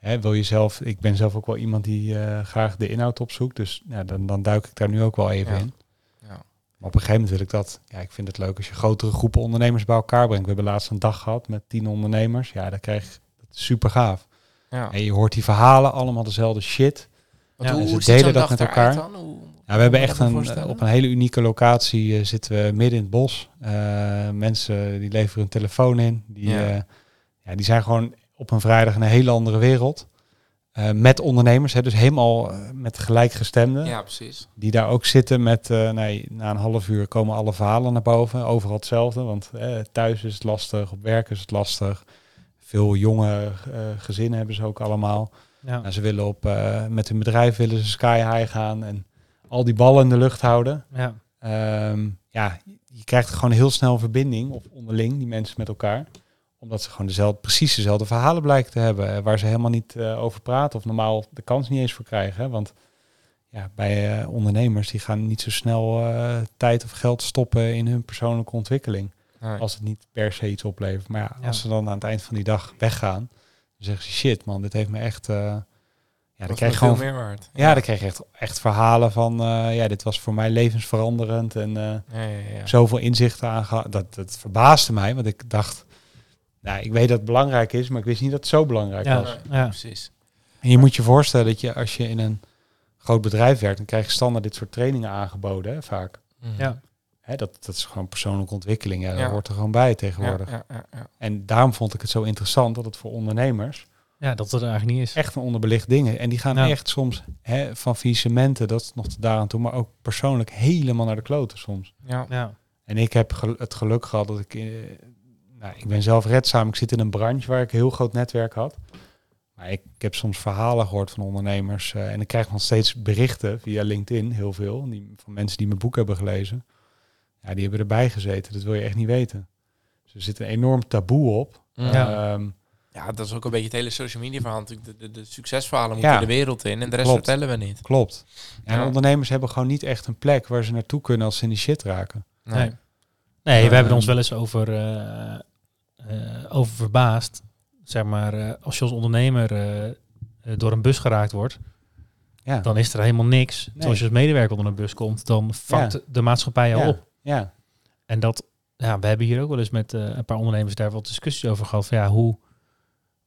hè, wil je zelf... Ik ben zelf ook wel iemand die eh, graag de inhoud opzoekt. Dus ja, dan, dan duik ik daar nu ook wel even Ja. in. Ja. Maar op een gegeven moment wil ik dat. Ja, ik vind het leuk als je grotere groepen ondernemers bij elkaar brengt. We hebben laatst een dag gehad met tien ondernemers. Ja, dat krijg dat is super gaaf. Ja. En je hoort die verhalen allemaal dezelfde shit. Ja, hoe, en ze hoe delen dat dag met elkaar. Hoe- Ja, we hebben echt een, op een hele unieke locatie eh, zitten we midden in het bos. Eh, mensen die leveren hun telefoon in. Die, ja, die zijn gewoon op een vrijdag in een hele andere wereld. Eh, met ondernemers, hè, dus helemaal eh, met gelijkgestemden. Ja, precies. Die daar ook zitten met, eh, nee, na een half uur komen alle verhalen naar boven. Overal hetzelfde, want thuis is het lastig, op werk is het lastig. Veel jonge eh, gezinnen hebben ze ook allemaal. Ja. Nou, ze willen op, eh, met hun bedrijf willen ze sky high gaan en al die ballen in de lucht houden. Ja. Ehm, ja, je krijgt gewoon heel snel verbinding of onderling, die mensen met elkaar. Omdat ze gewoon dezelfde, precies dezelfde verhalen blijken te hebben. eh, waar ze helemaal niet eh, over praten of normaal de kans niet eens voor krijgen. hè. Want ja, bij eh, ondernemers die gaan niet zo snel tijd of geld stoppen in hun persoonlijke ontwikkeling. Nee. Als het niet per se iets oplevert. Maar ja, Ja. als ze dan aan het eind van die dag weggaan, dan zeggen ze shit man, dit heeft me echt... ja, dan Dat krijg je gewoon meer waard. ja, dan kreeg je echt, echt verhalen van, ja, dit was voor mij levensveranderend en eh, Ja, ja, ja. zoveel inzichten aangehad. Dat, dat verbaasde mij, want ik dacht, nou, ik weet dat het belangrijk is, maar ik wist niet dat het zo belangrijk Ja. was. Ja. Precies. En je moet je voorstellen dat je als je in een groot bedrijf werkt, dan krijg je standaard dit soort trainingen aangeboden, hè, vaak. Mhm. Ja. Hè, dat, dat is gewoon persoonlijke ontwikkeling. Ja, dat Ja. hoort er gewoon bij tegenwoordig. ja, ja, ja. En daarom vond ik het zo interessant dat het voor ondernemers Ja, dat het er eigenlijk niet is. echt een onderbelicht ding is. En die gaan Ja. echt soms hè, van faillissementen, dat is nog te daaraan toe, maar ook persoonlijk helemaal naar de kloten soms. Ja. Ja. En ik heb gel- het geluk gehad dat ik... eh, nou, ik ben zelf redzaam. Ik zit in een branche waar ik een heel groot netwerk had. Maar ik, ik heb soms verhalen gehoord van ondernemers. eh, en ik krijg nog steeds berichten via LinkedIn, heel veel. Die, van mensen die mijn boek hebben gelezen. Ja, die hebben erbij gezeten. Dat wil je echt niet weten. Dus er zit een enorm taboe op. Ja. Ehm, Ja, dat is ook een beetje het hele social media verhaal. natuurlijk. De, de, de succesverhalen Ja. moeten de wereld in en de rest Klopt. vertellen we niet. klopt. En Ja. ondernemers hebben gewoon niet echt een plek waar ze naartoe kunnen als ze in die shit raken. Nee. Nee. Nee, we Eh, hebben ons wel eens over, eh, over verbaasd. Zeg maar, eh, als je als ondernemer eh, eh, door een bus geraakt wordt, Ja, dan is er helemaal niks. Nee. Als je als medewerker onder een bus komt, dan vangt Ja. de maatschappij jou Ja. op. ja. En dat, ja, we hebben hier ook wel eens met eh, een paar ondernemers daar wat discussies over gehad. Van, ja, hoe,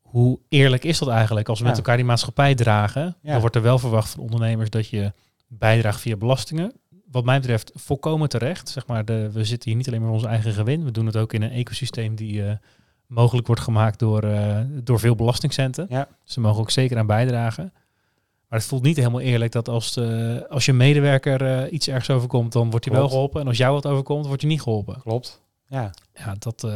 hoe eerlijk is dat eigenlijk als we met elkaar die maatschappij dragen? Ja. Dan wordt er wel verwacht van ondernemers dat je bijdraagt via belastingen. Wat mij betreft volkomen terecht. Zeg maar, de, we zitten hier niet alleen maar ons eigen gewin. We doen het ook in een ecosysteem die eh, mogelijk wordt gemaakt door, eh, door veel belastingcenten. Ja. Ze mogen ook zeker aan bijdragen. Maar het voelt niet helemaal eerlijk dat als, eh, als je medewerker iets ergens overkomt, dan wordt hij wel geholpen. En als jou wat overkomt, wordt je niet geholpen. Klopt. Ja, Ja, dat,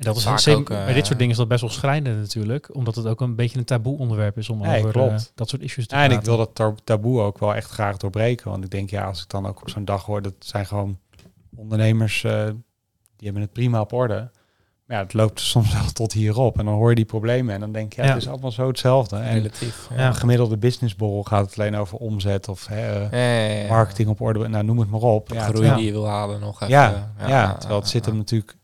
en dat is Vaak zeker- ook, eh, bij dit soort dingen is dat best wel schrijnend natuurlijk. Omdat het ook een beetje een taboe onderwerp is om Nee, over eh, dat soort issues te Ja, en ik wil dat taboe ook wel echt graag doorbreken. Want ik denk, ja, als ik dan ook op zo'n dag hoor, dat zijn gewoon ondernemers, eh, die hebben het prima op orde. Maar ja, het loopt (laughs) soms wel tot hierop. En dan hoor je die problemen en dan denk je, ja, Ja. het is allemaal zo hetzelfde. En Relatief. Ja. een gemiddelde businessborrel gaat het alleen over omzet of hè, eh, Ja, ja, ja. marketing op orde. Nou, noem het maar op. Groei die je wil halen nog even. ja, ja, terwijl het zit hem natuurlijk...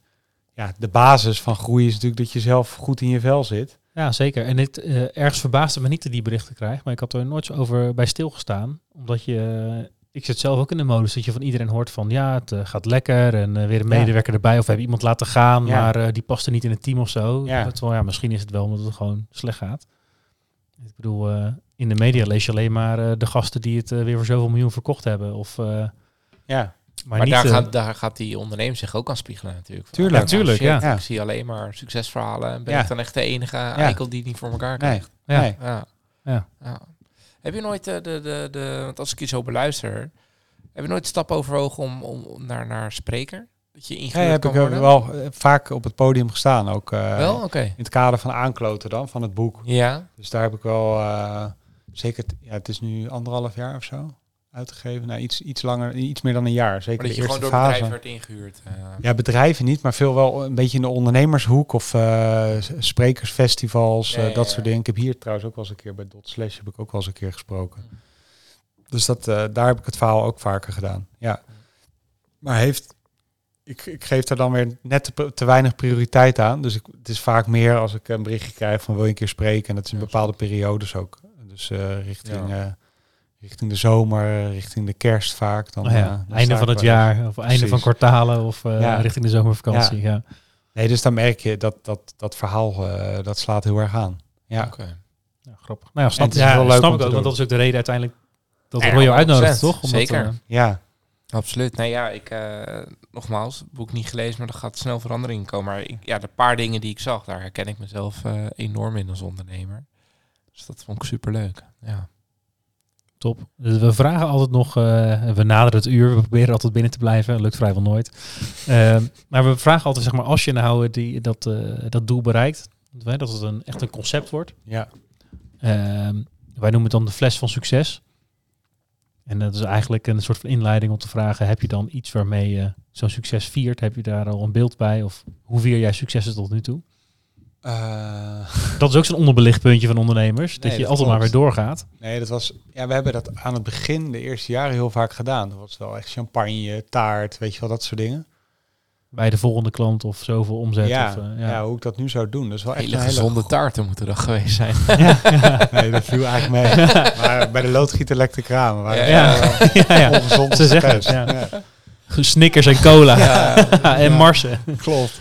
Ja, de basis van groei is natuurlijk dat je zelf goed in je vel zit. Ja, zeker. En dit, eh, ergens verbaasde me niet dat die berichten krijg, maar ik had er nooit over bij stilgestaan. Omdat je, ik zit zelf ook in de modus dat je van iedereen hoort van ja, het eh, gaat lekker en eh, weer een Ja. medewerker erbij of we hebben iemand laten gaan, Ja. maar die past er niet in het team of zo. Ja. Terwijl ja, misschien is het wel omdat het gewoon slecht gaat. Ik bedoel, in de media lees je alleen maar de gasten die het weer voor zoveel miljoen verkocht hebben. Of, Ja, maar Maar niet, daar, eh, gaat, daar gaat die ondernemer zich ook aan spiegelen natuurlijk. Tuurlijk. oh, Tuurlijk, shit, ja. Ja. Ik zie alleen maar succesverhalen. En ben Ja. ik dan echt de enige eikel die het niet voor elkaar krijgt? ja. nee. Ja. Ja. Ja. Heb je nooit eh, de, de, de, want als ik je zo beluister, heb je nooit de stap overwogen om, om naar, naar spreker? Dat je Ja, heb ik worden? wel eh, vaak op het podium gestaan. Ook eh, Wel? Oké. in het kader van aankloten dan, van het boek. Ja. Dus daar heb ik wel eh, zeker, ja, het is nu anderhalf jaar of zo uitgegeven. Nou, iets, iets langer, iets meer dan een jaar. Zeker Maar dat de je eerste gewoon door bedrijf werd ingehuurd. eh. Ja, bedrijven niet, maar veel wel een beetje in de ondernemershoek of eh, sprekersfestivals, Ja, eh, ja, dat soort dingen. Ik heb hier trouwens ook wel eens een keer bij Dot Slash heb ik ook wel eens een keer gesproken. Dus dat, daar heb ik het verhaal ook vaker gedaan. Ja. Maar heeft, ik, ik geef daar dan weer net te, te weinig prioriteit aan. Dus ik, het is vaak meer als ik een berichtje krijg van wil je een keer spreken. En dat is in bepaalde periodes ook. Dus richting, richting de zomer, richting de kerst vaak. Dan, Oh ja, eh, dan einde van het wel jaar of einde van kwartalen of eh, Ja. richting de zomervakantie. Ja. Nee, dus dan merk je dat dat, dat verhaal, eh, dat slaat heel erg aan. Ja, Oké. Ja, grappig. Nou ja, snap, het is ja, heel leuk snap ik ook, want dat is ook de reden uiteindelijk dat Roy jou uitnodigt, 100%, toch? Omdat, zeker. ja, Absoluut. Nee, ja, ik, eh, nogmaals, boek niet gelezen, maar er gaat snel verandering in komen. Maar ik, ja, de paar dingen die ik zag, daar herken ik mezelf eh, enorm in als ondernemer. Dus dat vond ik superleuk. Ja. Top. Dus we vragen altijd nog, eh, we naderen het uur, we proberen altijd binnen te blijven, lukt vrijwel nooit. Ehm, maar we vragen altijd, zeg maar, als je nou die, dat, eh, dat doel bereikt, dat dat het een, echt een concept wordt. ja. Ehm, wij noemen het dan de fles van succes. En dat is eigenlijk een soort van inleiding om te vragen, heb je dan iets waarmee je zo'n succes viert? Heb je daar al een beeld bij? Of hoe vier jij successen tot nu toe? Eh, (laughs) Dat is ook zo'n onderbelicht puntje van ondernemers. dat je dat altijd maar weer doorgaat. nee, dat was, ja, we hebben dat aan het begin, de eerste jaren, heel vaak gedaan. Dat was wel echt champagne, taart, weet je wel, dat soort dingen. Bij de volgende klant of zoveel omzet. ja, of, eh, ja. ja. hoe ik dat nu zou doen. Dat is wel echt Hele een hele gezonde go- taarten moeten er geweest zijn. (laughs) (laughs) Nee, dat viel eigenlijk mee. maar bij de loodgieter lekte kramen. waren Ja, ja, ja, ja, ja. ongezond Ze zeggen het, succes. ja. Ja, Snickers en cola. Ja. en Ja. marsen. klopt.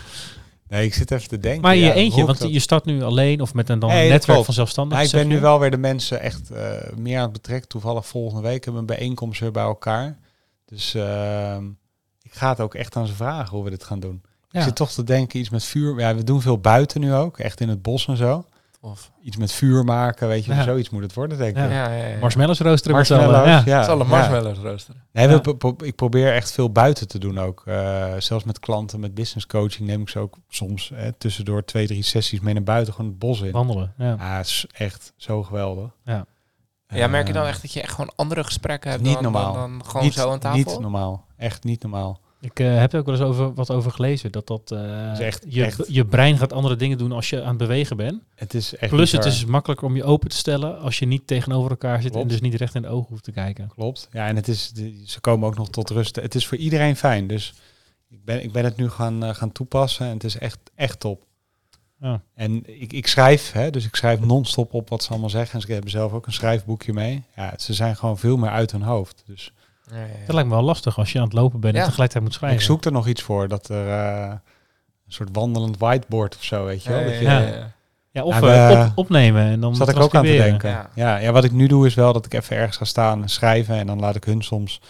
Nee, ik zit even te denken. Maar je ja, eentje, want dat- je start nu alleen of met een, dan netwerk van zelfstandigen. Ja, ik ben nu wel weer de mensen echt eh, meer aan het betrekken. Toevallig volgende week hebben we een bijeenkomst weer bij elkaar. Dus ehm, ik ga het ook echt aan ze vragen hoe we dit gaan doen. Ja. Ik zit toch te denken, iets met vuur. Ja, we doen veel buiten nu ook, echt in het bos en zo. Of, Iets met vuur maken, weet je, Ja. zoiets moet het worden, denk ik. Ja. ja, ja, ja. Marshmallows roosteren. Marshmallows, Ja. ja. Zal een ja. marshmallows roosteren. Nee, we Ja. pro- pro- ik probeer echt veel buiten te doen ook. Eh, zelfs met klanten, met business coaching neem ik ze ook soms hè, tussendoor twee, drie sessies mee naar buiten, gewoon het bos in. Wandelen. Ja. Het is echt zo geweldig. Ja. Ja, merk je dan Eh, echt dat je echt gewoon andere gesprekken hebt niet dan, normaal. dan, dan gewoon niet, zo aan tafel? Niet normaal. Echt niet normaal. Ik eh, heb er ook wel eens over, wat over gelezen. Dat, dat, eh, is echt- je, echt- je brein gaat andere dingen doen als je aan het bewegen bent. Het is echt Plus het is makkelijker om je open te stellen als je niet tegenover elkaar zit en dus niet recht in de ogen hoeft te kijken. Klopt. Ja, en het is, ze komen ook nog tot rust. Het is voor iedereen fijn. Dus ik ben, ik ben het nu gaan, eh, gaan toepassen en het is echt, echt top. Ja. En ik, ik schrijf, hè, dus ik schrijf non-stop op wat ze allemaal zeggen. En ze hebben zelf ook een schrijfboekje mee. Ja, ze zijn gewoon veel meer uit hun hoofd. Dus Ja, ja, ja. Dat lijkt me wel lastig als je aan het lopen bent en tegelijkertijd moet schrijven. ik zoek er nog iets voor. Dat er eh, een soort wandelend whiteboard of zo, weet je wel. Ja, Dat je, ja, Ja. ja. Ja, of Ja, eh, we- op, opnemen en dan Zat ik ook aan te denken. Ja. Ja. Ja, wat ik nu doe is wel dat ik even ergens ga staan en schrijven. En dan laat ik hun soms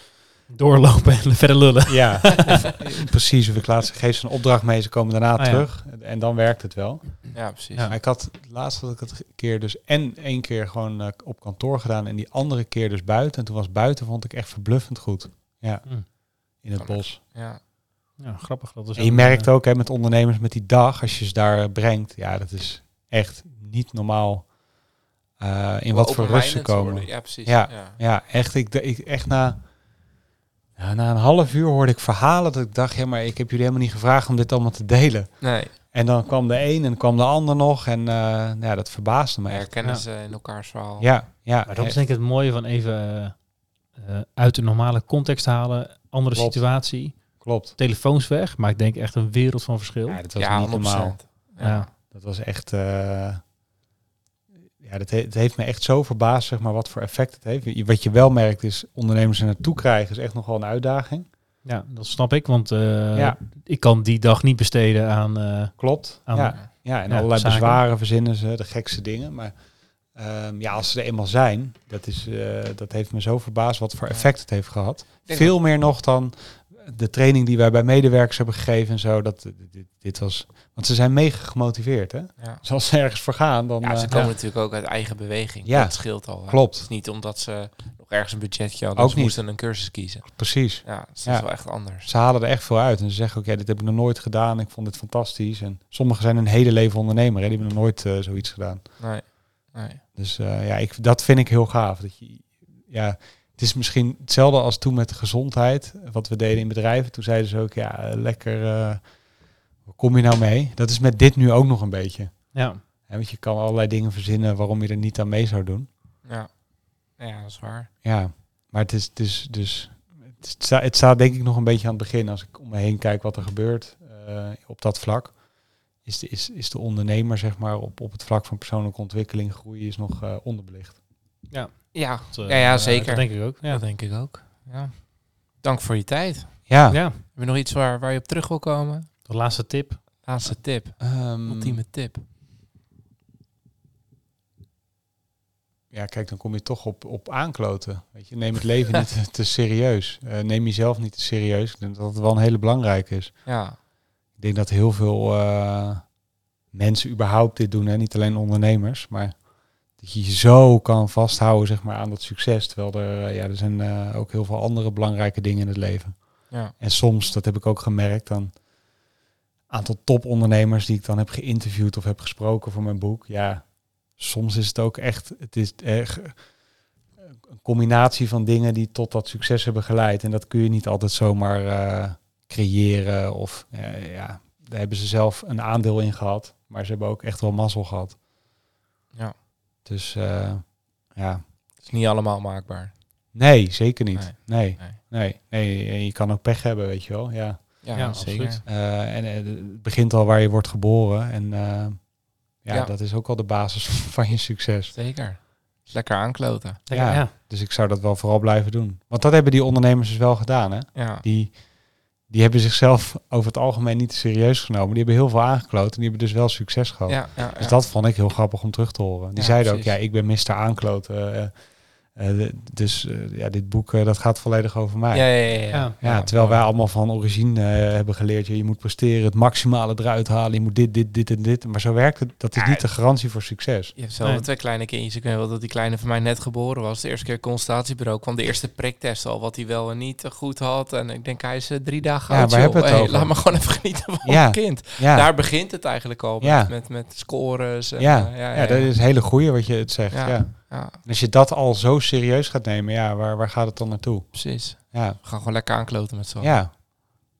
Doorlopen en (laughs) verder lullen. Ja, (laughs) precies. Of ik laat ze geef ze een opdracht mee, ze komen daarna Ah, ja. terug. En dan werkt het wel. Ja, precies. Ja. Maar ik had laatst had ik het keer dus en één keer gewoon eh, op kantoor gedaan en die andere keer dus buiten. En toen was buiten vond ik echt verbluffend goed. Ja, Hm. in het Kan bos. Ja. Ja, grappig. Dat is En je ook, merkt eh, ook hè, met ondernemers met die dag, als je ze daar eh, brengt, ja, dat is echt niet normaal eh, in wat voor rust ze komen. worden. Ja, precies. Ja. Ja. Ja, echt. Ik, ik echt na, ja, na een half uur hoorde ik verhalen dat ik dacht, ja, maar ik heb jullie helemaal niet gevraagd om dit allemaal te delen. Nee, En dan kwam de een en kwam de ander nog. En eh, ja, dat verbaasde me echt. herkennen Ja. ze in elkaars verhaal. Ja, ja. Maar dat is echt. denk ik het mooie van even eh, eh, uit de normale context halen. Andere Klopt. situatie. klopt. Telefoons weg. Maar ik denk echt een wereld van verschil. Ja, dat was Ja, niet 100%. normaal. Ja. Dat was echt... eh, ja, dat he- het heeft me echt zo verbaasd, zeg maar, wat voor effect het heeft. Wat je wel merkt is, ondernemers er naartoe krijgen is echt nog wel een uitdaging. Ja, dat snap ik. Want eh, Ja. ik kan die dag niet besteden aan... eh, Klopt. Aan- ja. ja, en ja, allerlei zaken. bezwaren verzinnen ze, de gekste dingen. Maar ehm, ja, als ze er eenmaal zijn, dat, is, eh, dat heeft me zo verbaasd wat voor effect het heeft gehad. Veel meer nog dan de training die wij bij medewerkers hebben gegeven en zo. Dat, dit, dit was, want ze zijn mega gemotiveerd. Hè? Ja. Dus als ze ergens voor gaan, dan... Ja, ze eh, komen natuurlijk ook uit eigen beweging. Ja. Dat scheelt al. hè. Klopt. Het is niet omdat ze nog ergens een budgetje hadden. Ook ze niet. moesten een cursus kiezen. precies. Ja, dus dat Ja. is wel echt anders. Ze halen er echt veel uit. En ze zeggen ook, ja, dit heb ik nog nooit gedaan. Ik vond dit fantastisch. En sommigen zijn een hele leven ondernemer. Hè? Die hebben nog nooit eh, zoiets gedaan. Nee. nee. Dus eh, ja, ik, dat vind ik heel gaaf. Dat je, ja, het is misschien hetzelfde als toen met de gezondheid. Wat we deden in bedrijven. Toen zeiden ze ook, ja, lekker, eh, waar kom je nou mee? Dat is met dit nu ook nog een beetje. ja. Hè, want je kan allerlei dingen verzinnen waarom je er niet aan mee zou doen. Ja. ja, dat is waar. Ja, maar het is, dus... Het staat, het staat denk ik nog een beetje aan het begin. Als ik om me heen kijk wat er gebeurt eh, op dat vlak. Is de, is, is de ondernemer, zeg maar, op, op het vlak van persoonlijke ontwikkeling, groei, is nog eh, onderbelicht. Ja, Dat, eh, ja, ja zeker. Dat denk ik ook. Ja. dat denk ik ook. Ja. Dank voor je tijd. Ja, ja. Heb je nog iets waar, waar je op terug wil komen? De laatste tip. Laatste tip. ehm, Ultieme tip. ja, kijk, dan kom je toch op, op aankloten. Weet je, neem het leven niet te, (laughs) te serieus. Eh, neem jezelf niet te serieus. Ik denk dat het wel een hele belangrijke is. Ja. Ik denk dat heel veel eh, mensen überhaupt dit doen, hè? niet alleen ondernemers, maar dat je je zo kan vasthouden zeg maar, aan dat succes. Terwijl er, eh, ja, er zijn eh, ook heel veel andere belangrijke dingen in het leven. Ja. En soms, dat heb ik ook gemerkt, dan aantal topondernemers die ik dan heb geïnterviewd of heb gesproken voor mijn boek. Ja, soms is het ook echt, het is echt een combinatie van dingen die tot dat succes hebben geleid. En dat kun je niet altijd zomaar eh, creëren of eh, ja, daar hebben ze zelf een aandeel in gehad. Maar ze hebben ook echt wel mazzel gehad. Dus eh, ja, Het is niet allemaal maakbaar. nee, zeker niet. Nee. Nee, nee, nee. En je kan ook pech hebben, weet je wel. Ja. Ja, Ja, zeker. absoluut. Eh, en eh, het begint al waar je wordt geboren. En eh, ja, Ja. dat is ook al de basis (laughs) van je succes. Zeker. Is Lekker aankloten. Ja. ja. Dus ik zou dat wel vooral blijven doen. Want dat hebben die ondernemers dus wel gedaan. Hè? Ja. Die, die hebben zichzelf over het algemeen niet serieus genomen. Die hebben heel veel aangekloot en die hebben dus wel succes gehad. Ja, ja, Dus dat vond ik heel grappig om terug te horen. Die zeiden ook, ja, ik ben Mr. Aankloten. eh, eh, dus eh, ja, dit boek eh, dat gaat volledig over mij. Ja, Ja, ja, ja. ja. Ja. terwijl wij allemaal van origine eh, hebben geleerd, ja, je moet presteren, het maximale eruit halen, je moet dit, dit, dit en dit. Maar zo werkt het. Dat is Ja, niet de garantie voor succes. Je hebt zelf Nee. twee kleine kindjes. Ik weet wel dat die kleine van mij net geboren was. De eerste keer consultatiebureau kwam de eerste priktest al. Wat hij wel en niet goed had. En ik denk, hij is drie dagen Ja, oud. joh. hebben het Hey, over? Laat me gewoon even genieten van Ja. mijn kind. Ja, Daar begint het eigenlijk al. Met, Ja. met, met scores. En, ja. ja, ja, dat is een hele goeie wat je het zegt. Ja. Ja. En als je dat al zo serieus gaat nemen, ja, waar, waar gaat het dan naartoe? precies. Ja, We gaan gewoon lekker aankloten met z'n allen. ja.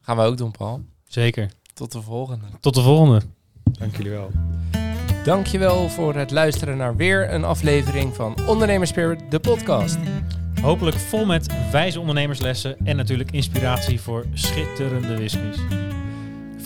Gaan we ook doen, Paul. Zeker. Tot de volgende. Tot de volgende. dank jullie wel. Dankjewel voor het luisteren naar weer een aflevering van Ondernemerspirit, de podcast. Hopelijk vol met wijze ondernemerslessen en natuurlijk inspiratie voor schitterende whiskies.